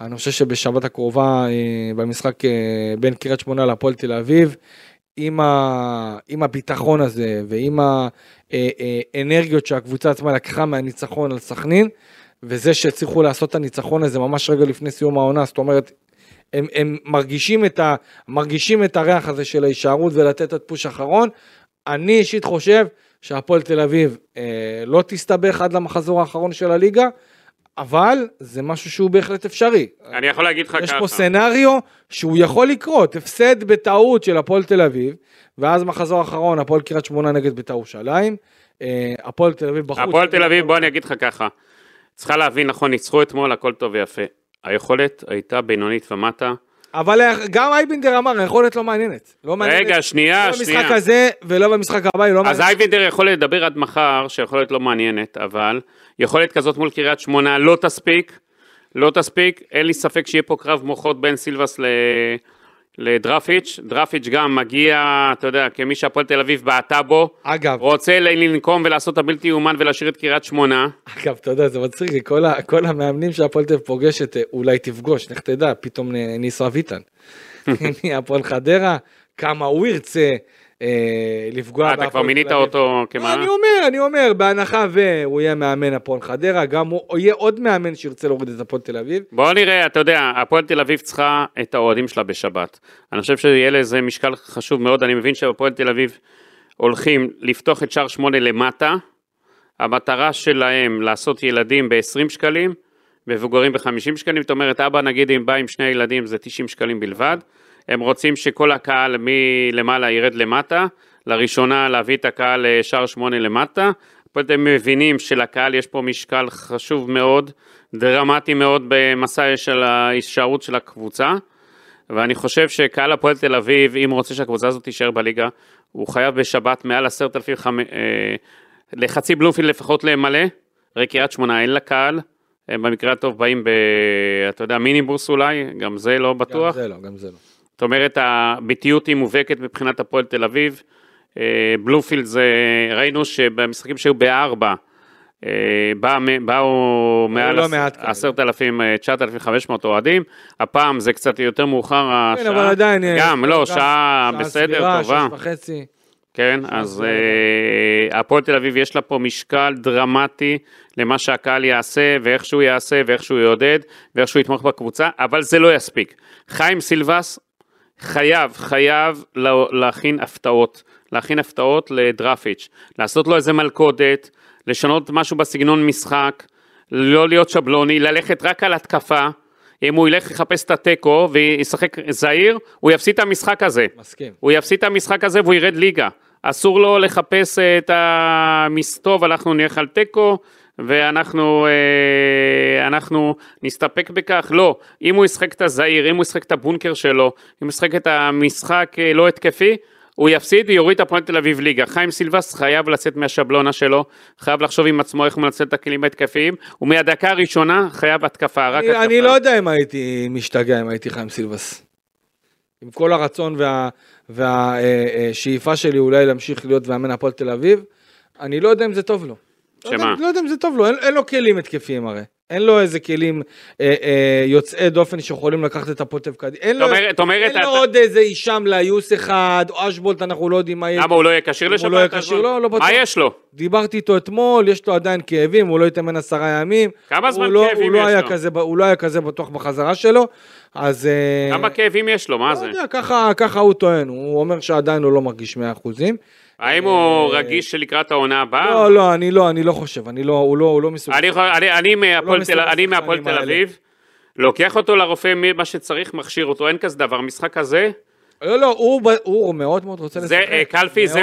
אני חושב שבשבת הקרובה אה, במשחק אה, בין קריית שמונה להפועל תל אביב, עם, ה, עם הביטחון הזה ועם האנרגיות שהקבוצה עצמה לקחה מהניצחון על סכנין, וזה שהצליחו לעשות את הניצחון הזה ממש רגע לפני סיום העונה, זאת אומרת, הם, הם מרגישים, את ה, מרגישים את הריח הזה של ההישארות ולתת את פוש אחרון. אני אישית חושב שהפועל תל אביב אה, לא תסתבך עד למחזור האחרון של הליגה, אבל זה משהו שהוא בהחלט אפשרי. אני יכול להגיד לך ככה. יש פה סנאריו שהוא יכול לקרות, הפסד בטעות של הפועל תל אביב, ואז מחזור אחרון, הפועל קריית שמונה נגד בית"ר ירושלים, אה, הפועל תל אביב בחוץ. הפועל תל אביב, בוא אני אגיד לך ככה, צריכה להבין, נכון, ניצחו אתמול, הכל טוב ויפה. היכולת הייתה בינונית ומטה. אבל גם אייבינדר אמר, היכולת לא מעניינת. לא מעניינת. רגע, שנייה, לא שנייה. במשחק הזה ולא במשחק הבא, היא לא מעניינת. אז אייבינדר יכול לדבר עד מחר, שיכולת לא מעניינת, אבל יכולת כזאת מול קריית שמונה לא תספיק, לא תספיק. אין לי ספק שיהיה פה קרב מוחות בין סילבס ל... לדרפיץ', דרפיץ' גם מגיע, אתה יודע, כמי שהפועל תל אביב בעטה בו, אגב, רוצה לנקום ולעשות את הבלתי יאומן ולהשאיר את קריית שמונה. אגב, אתה יודע, זה מצחיק, כל, ה, כל המאמנים שהפועל תל אביב פוגשת, אה, אולי תפגוש, לך תדע, פתאום ניסה ויטן. הפועל חדרה, כמה הוא ירצה, לפגוע. אה, אתה כבר מינית אותו כמה? אני אומר, אני אומר, בהנחה והוא יהיה מאמן הפועל חדרה, גם הוא יהיה עוד מאמן שירצה להוריד את הפועל תל אביב. בוא נראה, אתה יודע, הפועל תל אביב צריכה את האוהדים שלה בשבת. אני חושב שיהיה לזה משקל חשוב מאוד, אני מבין שהפועל תל אביב הולכים לפתוח את שער שמונה למטה. המטרה שלהם לעשות ילדים ב-20 שקלים, מבוגרים ב-50 שקלים, זאת אומרת, אבא נגיד אם בא עם שני ילדים זה 90 שקלים בלבד. הם רוצים שכל הקהל מלמעלה ירד למטה, לראשונה להביא את הקהל לשער שמונה למטה. פה אתם מבינים שלקהל יש פה משקל חשוב מאוד, דרמטי מאוד במסע של ההישארות של הקבוצה. ואני חושב שקהל הפועל תל אביב, אם הוא רוצה שהקבוצה הזאת תישאר בליגה, הוא חייב בשבת מעל עשרת אלפים, חמ... אה, לחצי בלומפילד לפחות למלא, הרי קריית שמונה אין לה קהל, הם במקרה הטוב באים ב... אתה יודע, מיניבוס אולי, גם זה לא בטוח. גם זה לא, גם זה לא. זאת אומרת, הביטיות היא מובהקת מבחינת הפועל תל אביב. אה, בלופילד זה, ראינו שבמשחקים שהיו בארבע, אה, בא, באו מעל לא עשרת אלפים, אה, תשעת אלפים חמש מאות אוהדים, הפעם זה קצת יותר מאוחר השעה, כן, אבל עדיין, גם, לא, שעה בסדר, טובה, שש וחצי, כן, אז הפועל תל אביב יש לה פה משקל דרמטי למה שהקהל יעשה, ואיך שהוא יעשה, ואיך שהוא יעודד, ואיך שהוא יתמוך בקבוצה, אבל זה לא יספיק. חיים סילבס חייב, חייב להכין הפתעות, להכין הפתעות לדרפיץ', לעשות לו איזה מלכודת, לשנות משהו בסגנון משחק, לא להיות שבלוני, ללכת רק על התקפה. אם הוא ילך לחפש את התיקו וישחק זהיר, הוא יפסיד את המשחק הזה. מסכים. הוא יפסיד את המשחק הזה והוא ירד ליגה. אסור לו לחפש את המסתוב, אנחנו נלך על תיקו, ואנחנו אה, אנחנו נסתפק בכך, לא, אם הוא ישחק את הזעיר, אם הוא ישחק את הבונקר שלו, אם הוא ישחק את המשחק אה, לא התקפי, הוא יפסיד, יוריד את הפועל תל אביב ליגה. חיים סילבס חייב לצאת מהשבלונה שלו, חייב לחשוב עם עצמו איך הוא מנצל את הכלים ההתקפיים, ומהדקה הראשונה חייב התקפה, רק אני, התקפה. אני לא יודע אם הייתי משתגע אם הייתי חיים סילבס. עם כל הרצון והשאיפה שלי אולי להמשיך להיות מאמן הפועל תל אביב, אני לא יודע אם זה טוב לו. לא שמה? לא יודע אם זה טוב לו, אין, אין לו כלים התקפיים הרי. אין לו איזה כלים אה, אה, יוצאי דופן שיכולים לקחת את הפוטב קדימה. אין לו, אומרת- אין לו אתה- עוד איזה אישם ליוס אחד, או אשבולט, אנחנו לא יודעים מה יהיה. למה הוא לא יהיה כשיר אם הוא לשבת? לא יהיה כשיר, לא, לא בטוח. מה יש לו? דיברתי איתו אתמול, יש לו עדיין כאבים, הוא לא יתאמן עשרה ימים. כמה זמן לא, כאבים לא יש לו? כזה, הוא לא היה כזה בטוח בחזרה שלו, אז... אה, כמה כאבים יש לו? מה לא זה? יודע, ככה, ככה הוא טוען, הוא אומר שעדיין הוא לא מרגיש 100%. האם הוא רגיש לקראת העונה הבאה? לא, לא, אני לא, אני לא חושב, אני לא, הוא לא, הוא לא מסוגל. אני יכול- אני- אני מהפועל תל-. אביב, לוקח אותו לרופא, מי- מה שצריך, מכשיר אותו, אין כזה דבר. משחק כזה, לא, לא, הוא, מאוד מאוד רוצה לשחק. זה אה, קלפי, זה.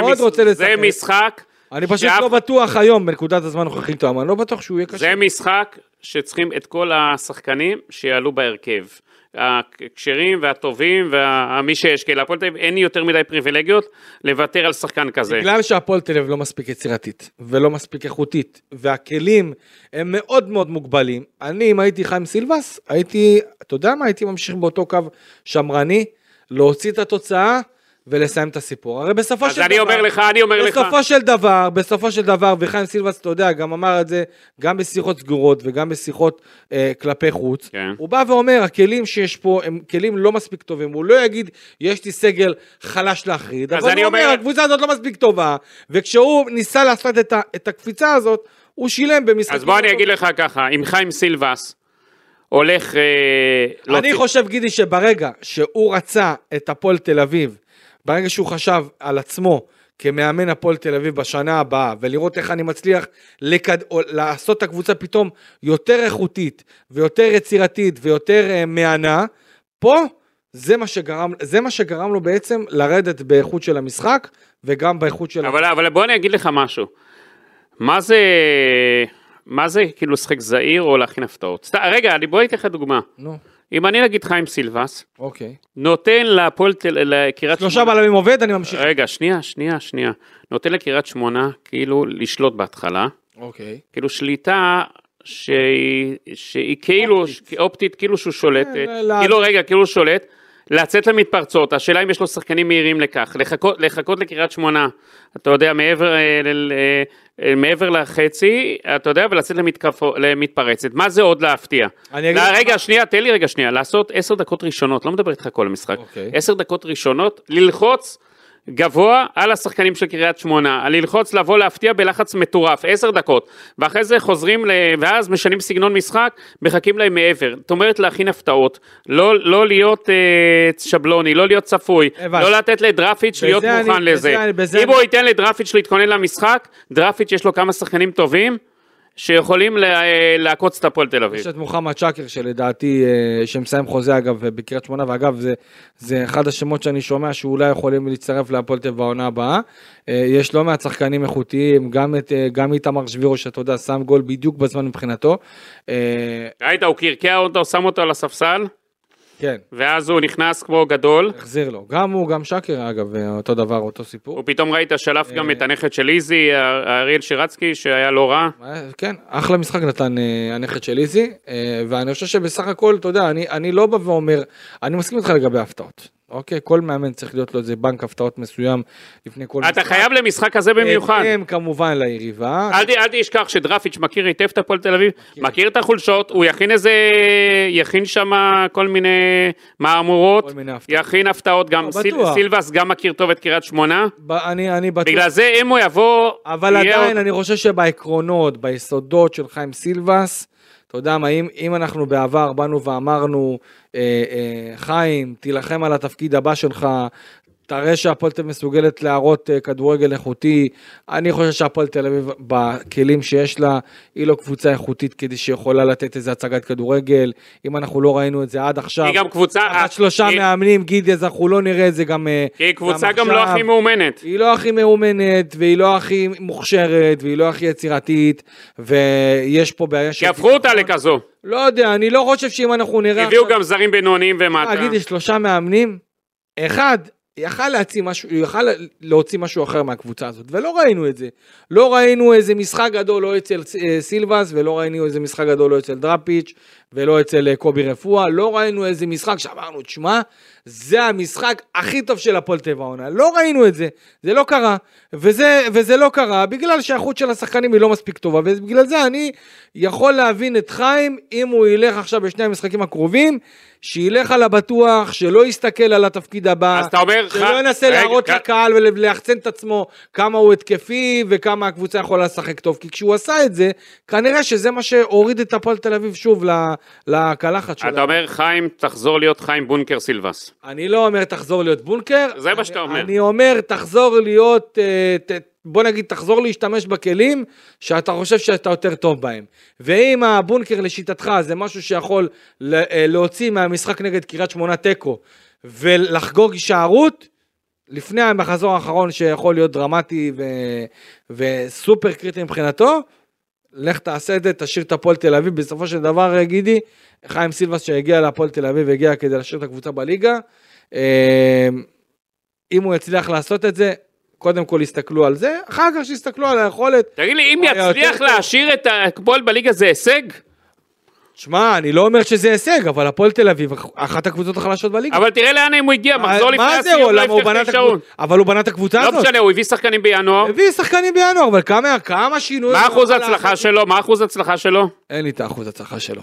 משחק, אני פשוט לא בטוח היום, בנקודת הזמן הנוכחית, אני לא בטוח שהוא יהיה קשה. זה משחק שצריכים את כל השחקנים שיעלו בהרכב. הכשרים והטובים ומי שיש, כי להפועל תל אביב אין יותר מדי פריבילגיות לוותר על שחקן כזה. בגלל שהפועל תל אביב לא מספיק יצירתית ולא מספיק איכותית והכלים הם מאוד מאוד מוגבלים אני אם הייתי חיים סילבס הייתי אתה יודע מה הייתי ממשיך באותו קו שמרני להוציא את התוצאה ולסיים את הסיפור. הרי בסופו אז של אני דבר אומר לך, אני אומר לך, בסופו של דבר בסופו של דבר וחיים סילבס אתה יודע גם אמר את זה גם בשיחות סגורות וגם בשיחות אה, כלפי חוץ כן. הוא בא ואומר הכלים שיש פה הם כלים לא מספיק טובים. הוא לא יגיד יש לי סגל חלש להחריד. אז אני אומר אומר- הקבוצה הזאת לא מספיק טובה. וכשהוא ניסה לעשות את, ה, את הקפיצה הזאת הוא שילם במשחקים. אז בוא אני אגיד לך ככה, אם חיים סילבס הולך... אה, אני להוציא- חושב גידי שברגע שהוא רצה את הפועל תל אביב ברגע שהוא חשב על עצמו כמאמן הפועל תל אביב בשנה הבאה ולראות איך אני מצליח לקד... לעשות את הקבוצה פתאום יותר איכותית ויותר יצירתית ויותר uh, מהנה פה זה מה שגרם זה מה שגרם לו בעצם לרדת באיכות של המשחק וגם באיכות של אבל, אבל בוא אני אגיד לך משהו. מה זה, מה זה כאילו לשחק זהיר או להכין הפתעות? סת, רגע, אני- בוא אתן לך דוגמה. נו אם אני נגיד חיים סילבס, אוקיי. נותן להפועל תל... לקריית שלושה בלמים עובד אני ממשיך. רגע, שנייה, שנייה, שנייה. נותן לקריית שמונה כאילו לשלוט בהתחלה, אוקיי. כאילו שליטה שהיא, שהיא כאילו אופטית, אופטית כאילו שהוא שולט, אה, כאילו רגע, כאילו הוא שולט, לצאת למתפרצות, השאלה אם יש לו שחקנים מהירים לכך, לחכות, לחכות לקריית שמונה, אתה יודע, מעבר, אה, ל- אה, מעבר לחצי, אתה יודע, ולצאת למתקפו, למתפרצת, מה זה עוד להפתיע? רגע, שנייה, תן לי רגע שנייה, לעשות עשר דקות ראשונות, לא מדבר איתך כל המשחק, אוקיי. עשר דקות ראשונות, ללחוץ גבוה על השחקנים של קריית שמונה, ללחוץ לבוא להפתיע בלחץ מטורף, עשר דקות, ואחרי זה חוזרים, ל... ואז משנים סגנון משחק, מחכים להם מעבר. זאת אומרת להכין הפתעות, לא, לא להיות אה, שבלוני, לא להיות צפוי, הבנתי. לא לתת לדרפיץ' בזה להיות אני- מוכן בזה לזה. אני- בזה אם אני- הוא ייתן לדרפיץ' להתכונן למשחק, דרפיץ' יש לו כמה שחקנים טובים. שיכולים לה- לעקוץ את הפועל תל אביב. יש את מוחמד שקר שלדעתי, אה, שמסיים חוזה אגב בקריית שמונה, ואגב זה, זה אחד השמות שאני שומע שאולי יכולים להצטרף להפועל תל אביב בעונה הבאה. אה, יש לא מעט שחקנים איכותיים, גם את, אה, גם איתמר שבירו שאתה יודע, שם גול בדיוק בזמן מבחינתו. אה, ראית, הוא קרקע אותו, שם אותו על הספסל, כן, ואז הוא נכנס כמו גדול. החזיר לו. גם הוא, גם שקר אגב, אה, אותו דבר, אותו סיפור. הוא פתאום ראית שלף גם אה. את הנכד של איזי, אריאל שירצקי, שהיה לא רע. אה, כן, אחלה משחק נתן אה, הנכד של איזי, אה, ואני חושב שבסך הכל, אתה יודע, אני, אני לא בא ואומר, אני מסכים איתך לגבי ההפתעות. אוקיי, כל מאמן צריך להיות לו איזה בנק הפתעות מסוים לפני כל אתה חייב למשחק הזה במיוחד. הם כמובן ליריבה. אל אל תשכח שדרפיץ' מכיר היטב את הפועל תל אביב, מכיר את החולשות, הוא יכין איזה, יכין שם כל מיני מהמורות, כל מיני הפתעות. יכין הפתעות, גם לא, סיל-. סילבס גם מכיר טוב את קריית שמונה, ב- אני, אני בטוח. בגלל זה אם הוא יבוא, אבל עדיין, עוד- אני חושב שבעקרונות, ביסודות של חיים סילבס, אתה יודע מה, אם, אם אנחנו בעבר באנו ואמרנו, חיים, תילחם על התפקיד הבא שלך, תראה שהפועל תל אביב מסוגלת להראות אה, כדורגל איכותי, אני חושב שהפועל תל אביב, בכלים שיש לה, היא לא קבוצה איכותית כדי שיכולה לתת איזה הצגת כדורגל, אם אנחנו לא ראינו את זה עד עכשיו. היא גם קבוצה, תחת שלושה היא- מאמנים, גידי, אז אנחנו לא נראה את זה גם... אה, כי היא קבוצה גם עכשיו. לא הכי מאומנת. היא לא הכי מאומנת, והיא לא הכי מוכשרת, והיא לא הכי יצירתית, ויש פה בעיה כי הפכו אותה לכזו, לא יודע, אני לא חושב שאם אנחנו נראה הביאו גם זרים בינוניים ומטה. אגיד, יש שלושה מאמנים, אחד יכל להוציא משהו, יכל להוציא משהו אחר מהקבוצה הזאת, ולא ראינו את זה. לא ראינו איזה משחק גדול לא אצל אה, סילבס, ולא ראינו איזה משחק גדול לא אצל דראפיץ', ולא אצל אה, קובי רפואה, לא ראינו איזה משחק שאמרנו, תשמע, זה המשחק הכי טוב של הפועל טבע העונה. לא ראינו את זה, זה לא קרה, וזה, וזה לא קרה בגלל שהחוץ של השחקנים היא לא מספיק טובה, ובגלל זה אני יכול להבין את חיים אם הוא ילך עכשיו בשני המשחקים הקרובים. שילך על הבטוח, שלא יסתכל על התפקיד הבא, אז אתה אומר, שלא ח- ינסה רגע, להראות כ- לקהל וליחצן את עצמו כמה הוא התקפי וכמה הקבוצה יכולה לשחק טוב, כי כשהוא עשה את זה, כנראה שזה מה שהוריד את הפועל תל אביב שוב ל- לקלחת שלה. אתה אומר, חיים, תחזור להיות חיים בונקר סילבס. אני לא אומר תחזור להיות בונקר. זה מה אני- שאתה אומר. אני אומר תחזור להיות, אה, בוא נגיד תחזור להשתמש בכלים שאתה חושב שאתה יותר טוב בהם. ואם הבונקר לשיטתך זה משהו שיכול אה, להוציא מהמשחק נגד קריית שמונה תיקו ולחגוג הישארות, לפני המחזור האחרון שיכול להיות דרמטי ו... וסופר קריטי מבחינתו, לך תעשה את זה, תשאיר את הפועל תל אביב. בסופו של דבר, אה, גידי, חיים סילבס שהגיע להפועל תל אביב, הגיע כדי להשאיר את הקבוצה בליגה. אה, אם הוא יצליח לעשות את זה, קודם כל יסתכלו על זה, אחר כך שיסתכלו על היכולת. תגיד לי, אם יצליח. להשאיר את הפועל בליגה זה הישג? שמע, אני לא אומר שזה הישג, אבל הפועל תל אביב, אחת הקבוצות החלשות בליגה. אבל תראה לאן הוא הגיע, מחזור לפני הסיום לא הבטיח שעון. אבל הוא בנה את הקבוצה לא הזאת. משנה, הוא הביא שחקנים בינואר. הביא שחקנים בינואר, אבל כמה, שינויים... מה אחוז ההצלחה? שלו? מה אחוז ההצלחה שלו? אין לי את האחוז הצלחה שלו.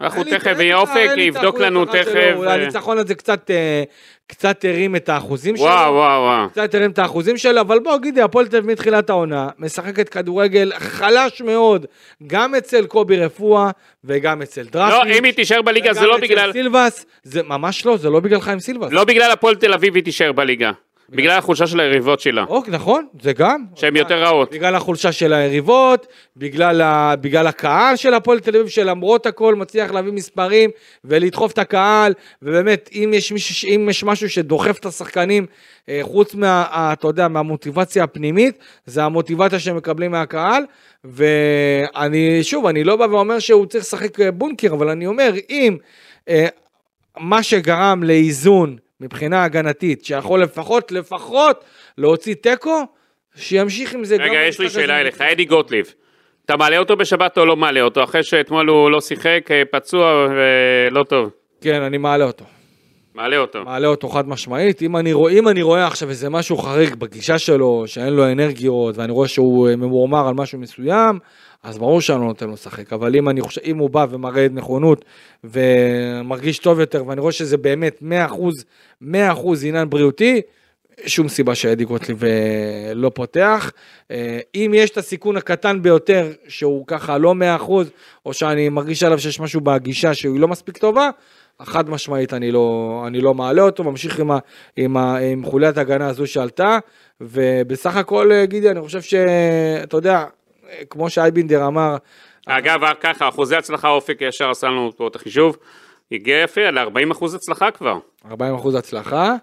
אנחנו תכף, לי- אופק יבדוק לנו תכף. אה, הניצחון הזה קצת, אה, קצת הרים את האחוזים שלו. וואו, וואו, וואו. קצת הרים את האחוזים שלו, אבל בוא, גידי, הפועל תל אביב מתחילת העונה, משחקת כדורגל חלש מאוד, גם אצל קובי רפואה וגם אצל דרפיץ'. לא, אם היא תישאר בליגה זה וגם לא אצל בגלל... סילבס, זה ממש לא, זה לא בגלל חיים סילבס. לא בגלל הפועל תל אביב היא תישאר בליגה. בגלל החולשה של היריבות שלה. אוקיי, נכון, זה גם. שהן יותר רעות. בגלל החולשה של היריבות, בגלל, ה... בגלל הקהל של הפועל תל אביב, שלמרות הכל מצליח להביא מספרים ולדחוף את הקהל, ובאמת, אם יש, מישהו, אם יש משהו שדוחף את השחקנים, אה, חוץ מה, ה- אתה יודע, מהמוטיבציה הפנימית, זה המוטיבציה שהם מקבלים מהקהל, ואני, שוב, אני לא בא ואומר שהוא צריך לשחק אה, בונקר, אבל אני אומר, אם אה, מה שגרם לאיזון מבחינה הגנתית, שיכול לפחות, לפחות להוציא תקו, שימשיך עם זה גם רגע, יש לי. שאלה אליך, אדי גוטליב. אתה מעלה אותו בשבת או לא מעלה אותו? אחרי שאתמול הוא לא שיחק, אה, פצוע ולא טוב. כן, אני מעלה אותו. מעלה אותו. מעלה אותו חד משמעית. אם אני, רואה, אם אני רואה עכשיו איזה משהו חריג בגישה שלו, שאין לו אנרגיות, ואני רואה שהוא אה, ממורמר על משהו מסוים, אז ברור שאני לא נותן לו לשחק. אבל אם, אני חושב, אם הוא בא ומראה נכונות ומרגיש טוב יותר, ואני רואה שזה באמת 100%, 100% עניין בריאותי, שום סיבה שאדי גוטליב אה, לא פותח. אה, אם יש את הסיכון הקטן ביותר, שהוא ככה לא 100%, או שאני מרגיש עליו שיש משהו בגישה שהיא לא מספיק טובה, חד משמעית אני לא, אני לא מעלה אותו, ממשיך עם, ה, עם, ה, עם חוליית ההגנה הזו שעלתה, ובסך הכל, אה, גידי, אני חושב שאתה יודע, אה, כמו שאייבינדר אמר, אגב, ככה, אחוזי הצלחה אופק ישר עשה לנו פה את החישוב. הגיע יפה ל-40% הצלחה כבר. 40% הצלחה.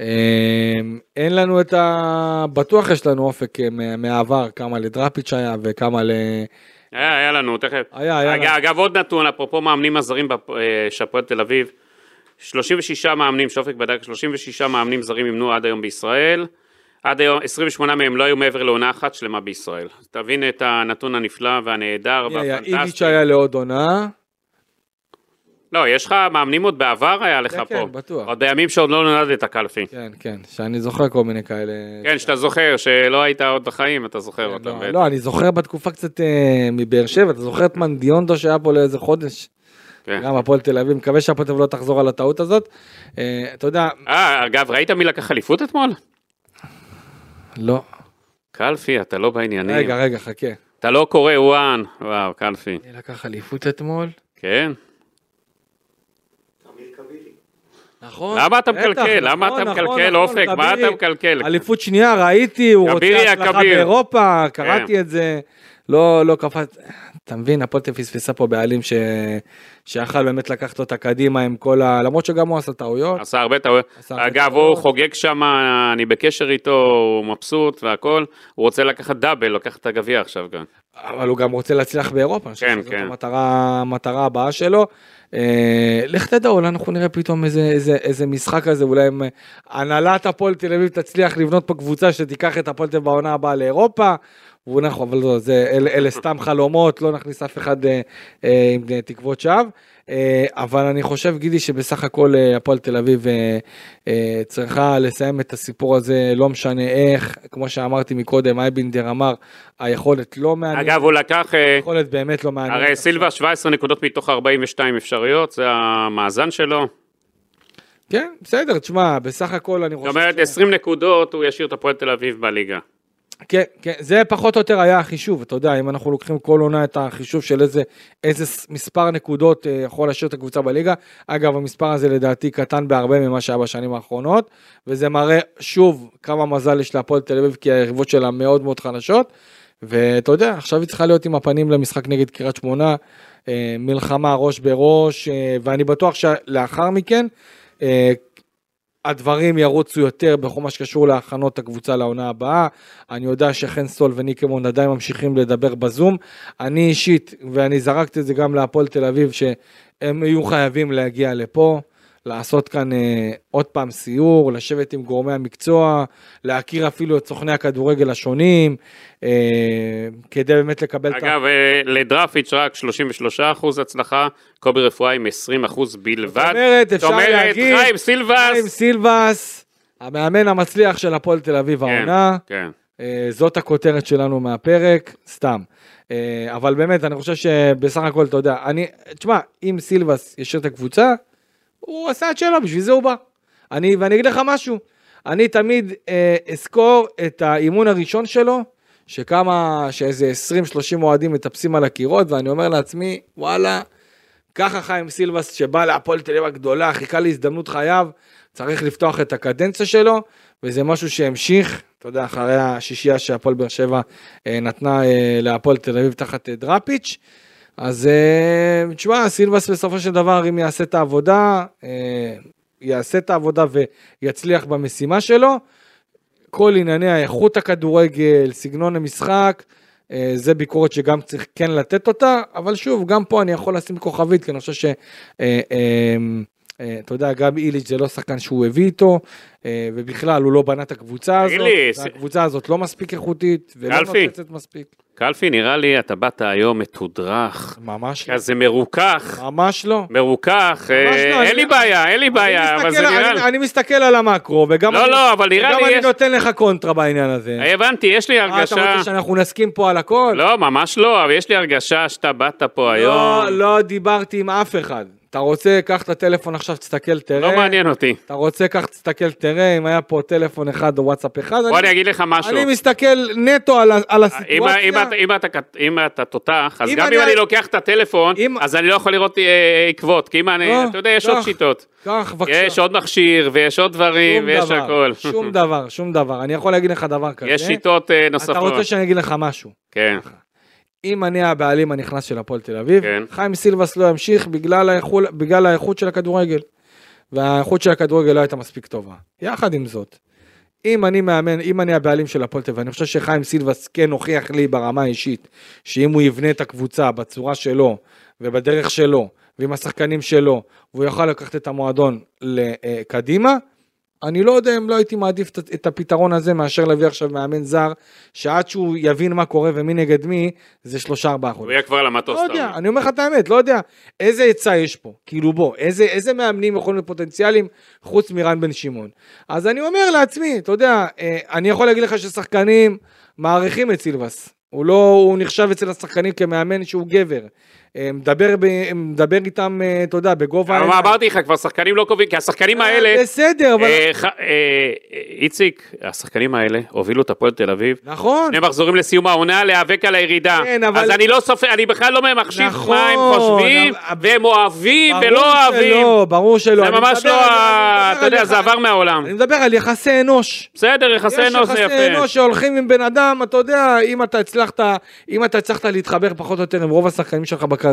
אה, אין לנו את ה... בטוח יש לנו אופק אה, מה- מהעבר, כמה לדראפיץ' היה וכמה ל... היה, היה לנו, תכף. היה, היה אגב. אגב, עוד נתון, אפרופו מאמנים הזרים אה, של הפועל תל אביב, 36 מאמנים, שאופק בדק, 36 מאמנים זרים אימנו עד היום בישראל. עד היום, 28 מהם לא היו מעבר לעונה אחת שלמה בישראל. תבין את הנתון הנפלא והנהדר והפנטסטי. איביץ' היה לעוד עונה. לא, יש לך מאמנים עוד בעבר היה לך כן, פה. כן, בטוח. עוד בימים שעוד לא נולדת, קלפי. כן, כן, שאני זוכר כל מיני כאלה. כן, שאתה זוכר, שלא היית עוד בחיים, אתה זוכר כן, אותם. לא. לא, אני זוכר בתקופה קצת אה, מבאר שבע, אתה זוכר את מנדיונדו שהיה פה לאיזה חודש? כן. גם הפועל תל אביב, מקווה שהפועל תל אביב לא תחזור על הטעות הזאת. אה, אתה יודע, אה, אגב, ראית מי לקח אליפות אתמול? לא. קלפי, אתה לא בעניינים. רגע, רגע, חכה. אתה לא קורא וואן. וואו, קלפי. מי לקח אליפות אתמול? כן? נכון. למה אתה מקלקל? למה נכון, אתה נכון, מקלקל, נכון, אופק? מה כבירי. אתה מקלקל? אליפות שנייה, ראיתי, הוא רוצה הצלחה. באירופה, קראתי את זה. לא, לא קפץ, אתה מבין, הפועל פספסה פה בעלים ש... שיכל באמת לקחת אותה קדימה עם כל ה... למרות שגם הוא עשה טעויות. עשה הרבה טעויות. עשה הרבה אגב, טעויות. הוא חוגג שם, אני בקשר איתו, הוא מבסוט והכל. הוא רוצה לקחת דאבל, לקחת את הגביע עכשיו גם. אבל הוא גם רוצה להצליח באירופה, כן, כן. המטרה, המטרה הבאה שלו. אה, לך תדע, אולי אנחנו נראה פתאום איזה, איזה, איזה משחק כזה, אולי אם אה, הנהלת הפועל תל אביב תצליח לבנות פה קבוצה שתיקח את הפועל תל אביב בעונה הבאה לאירופה. והוא נכון, אבל לא, זה, אלה, אלה סתם חלומות, לא נכניס אף אחד אה, אה, עם אה, תקוות שווא. אה, אבל אני חושב, גידי, שבסך הכל אה, הפועל תל אביב אה, אה, צריכה לסיים את הסיפור הזה, לא משנה איך, כמו שאמרתי מקודם, אייבינדר אמר, היכולת לא מעניינת. אגב, הוא לקח, אה, יכולת באמת לא מעניינת. הרי סילבה 17 נקודות מתוך 42 אפשריות, זה המאזן שלו. כן, בסדר, תשמע, בסך הכל אני זאת חושב... אומרת, ש- 20 נקודות, הוא ישאיר את הפועל תל אביב בליגה. כן, כן, זה פחות או יותר היה החישוב, אתה יודע, אם אנחנו לוקחים כל עונה את החישוב של איזה, איזה מספר נקודות אה, יכול להשאיר את הקבוצה בליגה, אגב, המספר הזה לדעתי קטן בהרבה ממה שהיה בשנים האחרונות, וזה מראה שוב כמה מזל יש להפועל תל אביב, כי היריבות שלה מאוד מאוד חלשות, ואתה יודע, עכשיו היא צריכה להיות עם הפנים למשחק נגד קריית שמונה, אה, מלחמה ראש בראש, אה, ואני בטוח שלאחר מכן, הדברים ירוצו יותר בכל מה שקשור להכנות הקבוצה לעונה הבאה. אני יודע שחן סול וניקמון עדיין ממשיכים לדבר בזום. אני אישית, ואני זרקתי את זה גם להפועל תל אביב, שהם יהיו חייבים להגיע לפה, לעשות כאן אה, עוד פעם סיור, לשבת עם גורמי המקצוע, להכיר אפילו את סוכני הכדורגל השונים, אה, כדי באמת לקבל את ה... אגב, אה, לדרפיץ' רק 33% הצלחה, קובי רפואה עם 20% בלבד. זאת אומרת, אפשר אומרת, להגיד, חיים סילבס. חיים סילבס, המאמן המצליח של הפועל תל אביב כן, העונה. כן. אה, זאת הכותרת שלנו מהפרק, סתם. אה, אבל באמת, אני חושב שבסך הכל, אתה יודע, אני, תשמע, אם סילבס ישאיר את הקבוצה, הוא עשה את שלו, בשביל זה הוא בא. אני, ואני אגיד לך משהו, אני תמיד אה, אזכור את האימון הראשון שלו, שכמה, שאיזה 20-30 אוהדים מטפסים על הקירות, ואני אומר לעצמי, וואלה, ככה חיים סילבס שבא להפועל תל אביב הגדולה, חיכה להזדמנות חייו, צריך לפתוח את הקדנציה שלו, וזה משהו שהמשיך, אתה יודע, אחרי השישייה שהפועל באר שבע אה, נתנה אה, להפועל תל אביב תחת אה, דראפיץ'. אז אה, תשמע, סילבס בסופו של דבר, אם יעשה את העבודה, אה, יעשה את העבודה ויצליח במשימה שלו, כל ענייני האיכות הכדורגל, סגנון המשחק, אה, זה ביקורת שגם צריך כן לתת אותה, אבל שוב, גם פה אני יכול לשים כוכבית, כי אני חושב ש... אתה יודע, גם איליץ' זה לא שחקן שהוא הביא איתו, ובכלל הוא לא בנה את הקבוצה הזאת, והקבוצה הזאת לא מספיק איכותית, ולא. נוצצת מספיק. קלפי, נראה לי אתה באת היום מתודרך, ממש לא. כזה מרוכך, ממש לא. מרוכך, ממש לא, אה, אני- אין לי בעיה, אין לי בעיה, אני אבל זה נראה אני- לי... אני מסתכל על המקרו, וגם לא, אני- לא, אבל נראה וגם לי אני יש- נותן לך קונטרה בעניין הזה. הבנתי, יש לי אה, אתה הרגשה... רוצה שאנחנו נסכים פה על הכל? לא, ממש לא, אבל יש לי הרגשה שאתה באת פה היום, לא, לא דיברתי עם אף אחד. אתה רוצה, קח את הטלפון עכשיו, תסתכל, תראה. לא מעניין אותי. אתה רוצה, קח, תסתכל, תראה אם היה פה טלפון אחד או וואטסאפ אחד. בוא אני אגיד לך משהו. אני מסתכל נטו על, על אם, הסיטואציה. אם, אתה- אם, אתה, אם אתה תותח, אז אם גם אני- אם אני לוקח את הטלפון, אם- אז אני לא יכול לראות אה, עקבות, כי אם אני, לא, אתה יודע, יש קח, עוד שיטות. קח, בבקשה. יש עוד מכשיר, ויש עוד דברים, ויש דבר, הכל. שום דבר, שום דבר. אני יכול להגיד לך דבר כזה. יש שיטות אה, אתה נוספות. רוצה שאני אגיד לך משהו? כן. אם אני הבעלים הנכנס של הפועל תל אביב, כן. חיים סילבס לא ימשיך בגלל, האיכול, בגלל האיכות של הכדורגל. והאיכות של הכדורגל לא הייתה מספיק טובה. יחד עם זאת, אם אני מאמן, אם אני הבעלים של הפועל תל אביב, אני חושב שחיים סילבס כן הוכיח לי ברמה האישית, שאם הוא יבנה את הקבוצה בצורה שלו, ובדרך שלו, ועם השחקנים שלו, והוא יוכל לקחת את המועדון לקדימה, אני לא יודע אם לא הייתי מעדיף את- הפתרון הזה מאשר להביא עכשיו מאמן זר, שעד שהוא יבין מה קורה ומי נגד מי, זה שלושה ארבעה הוא חודשים. יהיה כבר על המטוס. לא יודע. אני אומר לך את האמת, לא יודע איזה היצע יש פה, כאילו בוא, איזה, איזה מאמנים יכולים להיות פוטנציאליים חוץ מרן בן שמעון. אז אני אומר לעצמי, אתה יודע, אה, אני יכול להגיד לך ששחקנים מעריכים את סילבס, הוא לא, הוא נחשב אצל השחקנים כמאמן שהוא גבר. אה, מדבר, מדבר איתם, אה, אתה יודע, בגובה... אבל. אמרתי לך, כבר שחקנים לא קובעים, כי השחקנים האלה... אה, בסדר, אבל... אה, אה, איציק, השחקנים האלה הובילו את הפועל תל אביב. נכון. שני מחזורים לסיום העונה להיאבק על הירידה. כן, אבל- אז אני לא סופר, אני בכלל לא מחשיב נכון, מה הם חושבים, אבל- והם אוהבים ברור ולא אוהבים. שלא, ברור שלא. זה ממש לא, אתה יודע, זה עבר מהעולם. אני מדבר על יחסי אנוש. בסדר, יחסי יש אנוש זה יחסי יפה. אנוש שהולכים עם בן אדם, אתה יודע, אם אתה הצלחת, אם אתה הצלחת להתחבר פחות או יותר עם רוב השחקנים שלך בקריירה,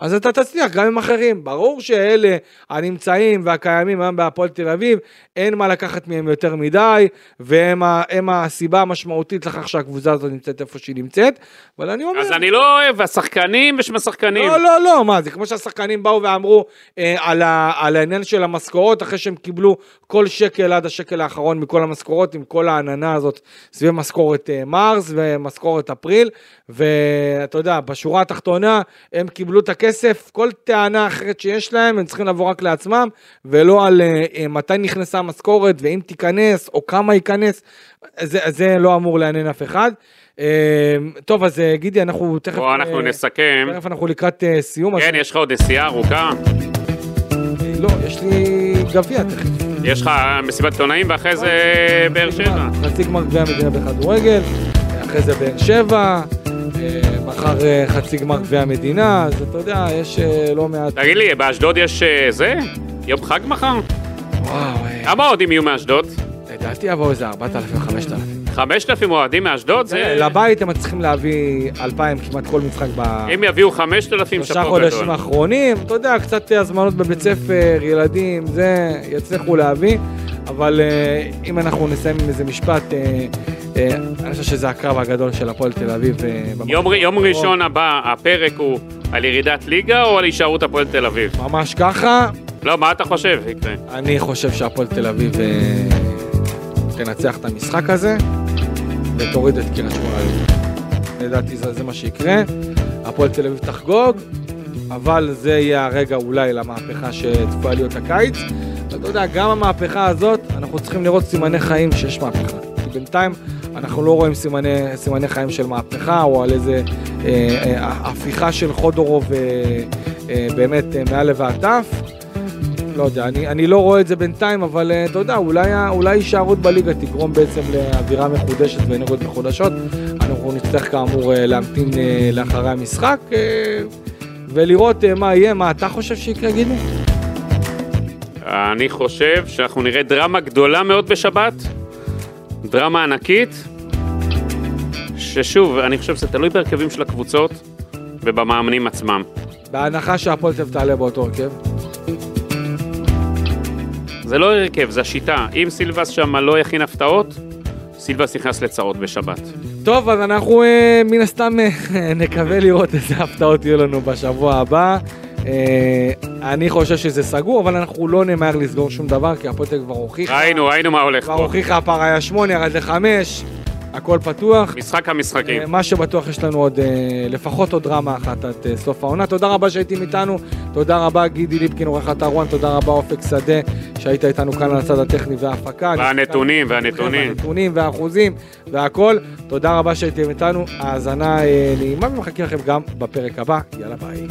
אז אתה תצליח גם עם אחרים. ברור שאלה הנמצאים והקיימים היום בהפועל תל אביב, אין מה לקחת מהם יותר מדי, והם הסיבה המשמעותית לכך שהקבוצה הזאת נמצאת איפה שהיא נמצאת, אבל אני אומר... אז אני לא אוהב, השחקנים בשם השחקנים. לא, לא, לא, מה, זה כמו שהשחקנים באו ואמרו אה, על, ה, על העניין של המשכורות, אחרי שהם קיבלו כל שקל עד השקל האחרון מכל המשכורות, עם כל העננה הזאת סביב משכורת אה, מרס ומשכורת אפריל, ואתה יודע, בשורה התחתונה, הם קיבלו את הכסף, כל טענה אחרת שיש להם, הם צריכים לבוא רק לעצמם, ולא על אה, מתי נכנסה המשכורת, ואם תיכנס, או כמה ייכנס, זה, זה לא אמור לעניין אף אחד. אה, טוב, אז גידי, אנחנו תכף... בוא, אנחנו אה, נסכם. תכף אנחנו לקראת אה, סיום. אז- כן, יש לך עוד נסיעה ארוכה. לא, יש לי גביע תכף. יש לך מסיבת עיתונאים ואחרי זה באר שבע. חצי גמר גביע המדינה בכדורגל, אחרי זה באר שבע, מחר אה, חצי גמר גביע המדינה, אז אתה יודע, יש אה, לא מעט... תגיד לי, באשדוד יש אה, זה? יום חג מחר? וואו, אה, כמה אוהדים יהיו מאשדוד? לדעתי יבואו איזה 4,000, 5,000. 5,000 אוהדים מאשדוד? זה... לבית הם צריכים להביא 2,000 כמעט כל משחק אם יביאו 5,000 בשלושה שאפו חודשים גדול. האחרונים. אתה יודע, קצת הזמנות בבית ספר, ילדים, זה, יצליחו להביא. אבל אה, אם אנחנו נסיים עם איזה משפט, אה, אה, אני חושב שזה הקרב הגדול של הפועל תל אביב. אה, יום, יום. ראשון הבא, הפרק הוא על ירידת ליגה או על הישארות הפועל תל אביב? ממש ככה, לא, מה אתה חושב, יקרה? אני חושב שהפועל תל אביב אה, תנצח את המשחק הזה ותוריד את קריית שמונה. לדעתי זה, זה מה שיקרה. הפועל תל אביב תחגוג, אבל זה יהיה הרגע אולי למהפכה שצפויה להיות הקיץ. ואתה יודע, גם המהפכה הזאת, אנחנו צריכים לראות סימני חיים שיש מהפכה. כי בינתיים אנחנו לא רואים סימני, סימני חיים של מהפכה או על איזה אה, אה, הפיכה של חודורוב אה, אה, באמת אה, מאלף ועד תף. לא יודע, אני, אני לא רואה את זה בינתיים, אבל uh, אתה יודע, אולי, הישארות בליגה תגרום בעצם לאווירה מחודשת ואנרגיות מחודשות. אנחנו נצטרך כאמור uh, להמתין uh, לאחרי המשחק ולראות מה יהיה, מה אתה חושב שיקרה, גידי? אני חושב שאנחנו נראה דרמה גדולה מאוד בשבת, דרמה ענקית, ששוב, אני חושב שזה תלוי בהרכבים של הקבוצות ובמאמנים עצמם. בהנחה שהפועל תל תעלה באותו הרכב. זה לא הרכב, זה השיטה. אם סילבס שם לא יכין הפתעות, סילבס נכנס לצרות בשבת. טוב, אז אנחנו uh, מן הסתם uh, נקווה לראות איזה הפתעות יהיו לנו בשבוע הבא. Uh, אני חושב שזה סגור, אבל אנחנו לא נמהר לסגור שום דבר, כי הפועל כבר הוכיחה. ראינו, ראינו מה הולך כבר פה. הוכיחה הפער היה שמונה, ירד לחמש, הכל פתוח. משחק המשחקים. אה, מה שבטוח יש לנו עוד, אה, לפחות עוד דרמה אחת עד אה, סוף העונה. תודה רבה שהייתם איתנו, תודה רבה גידי ליפקין עורכת ארואן, תודה רבה אופק שדה שהיית איתנו כאן על הצד הטכני וההפקה. והנתונים, והנתונים. והנתונים והאחוזים והכל. תודה רבה שהייתם איתנו, האזנה אה, נעימה ומחכים לכם גם בפרק הבא. יאללה ביי.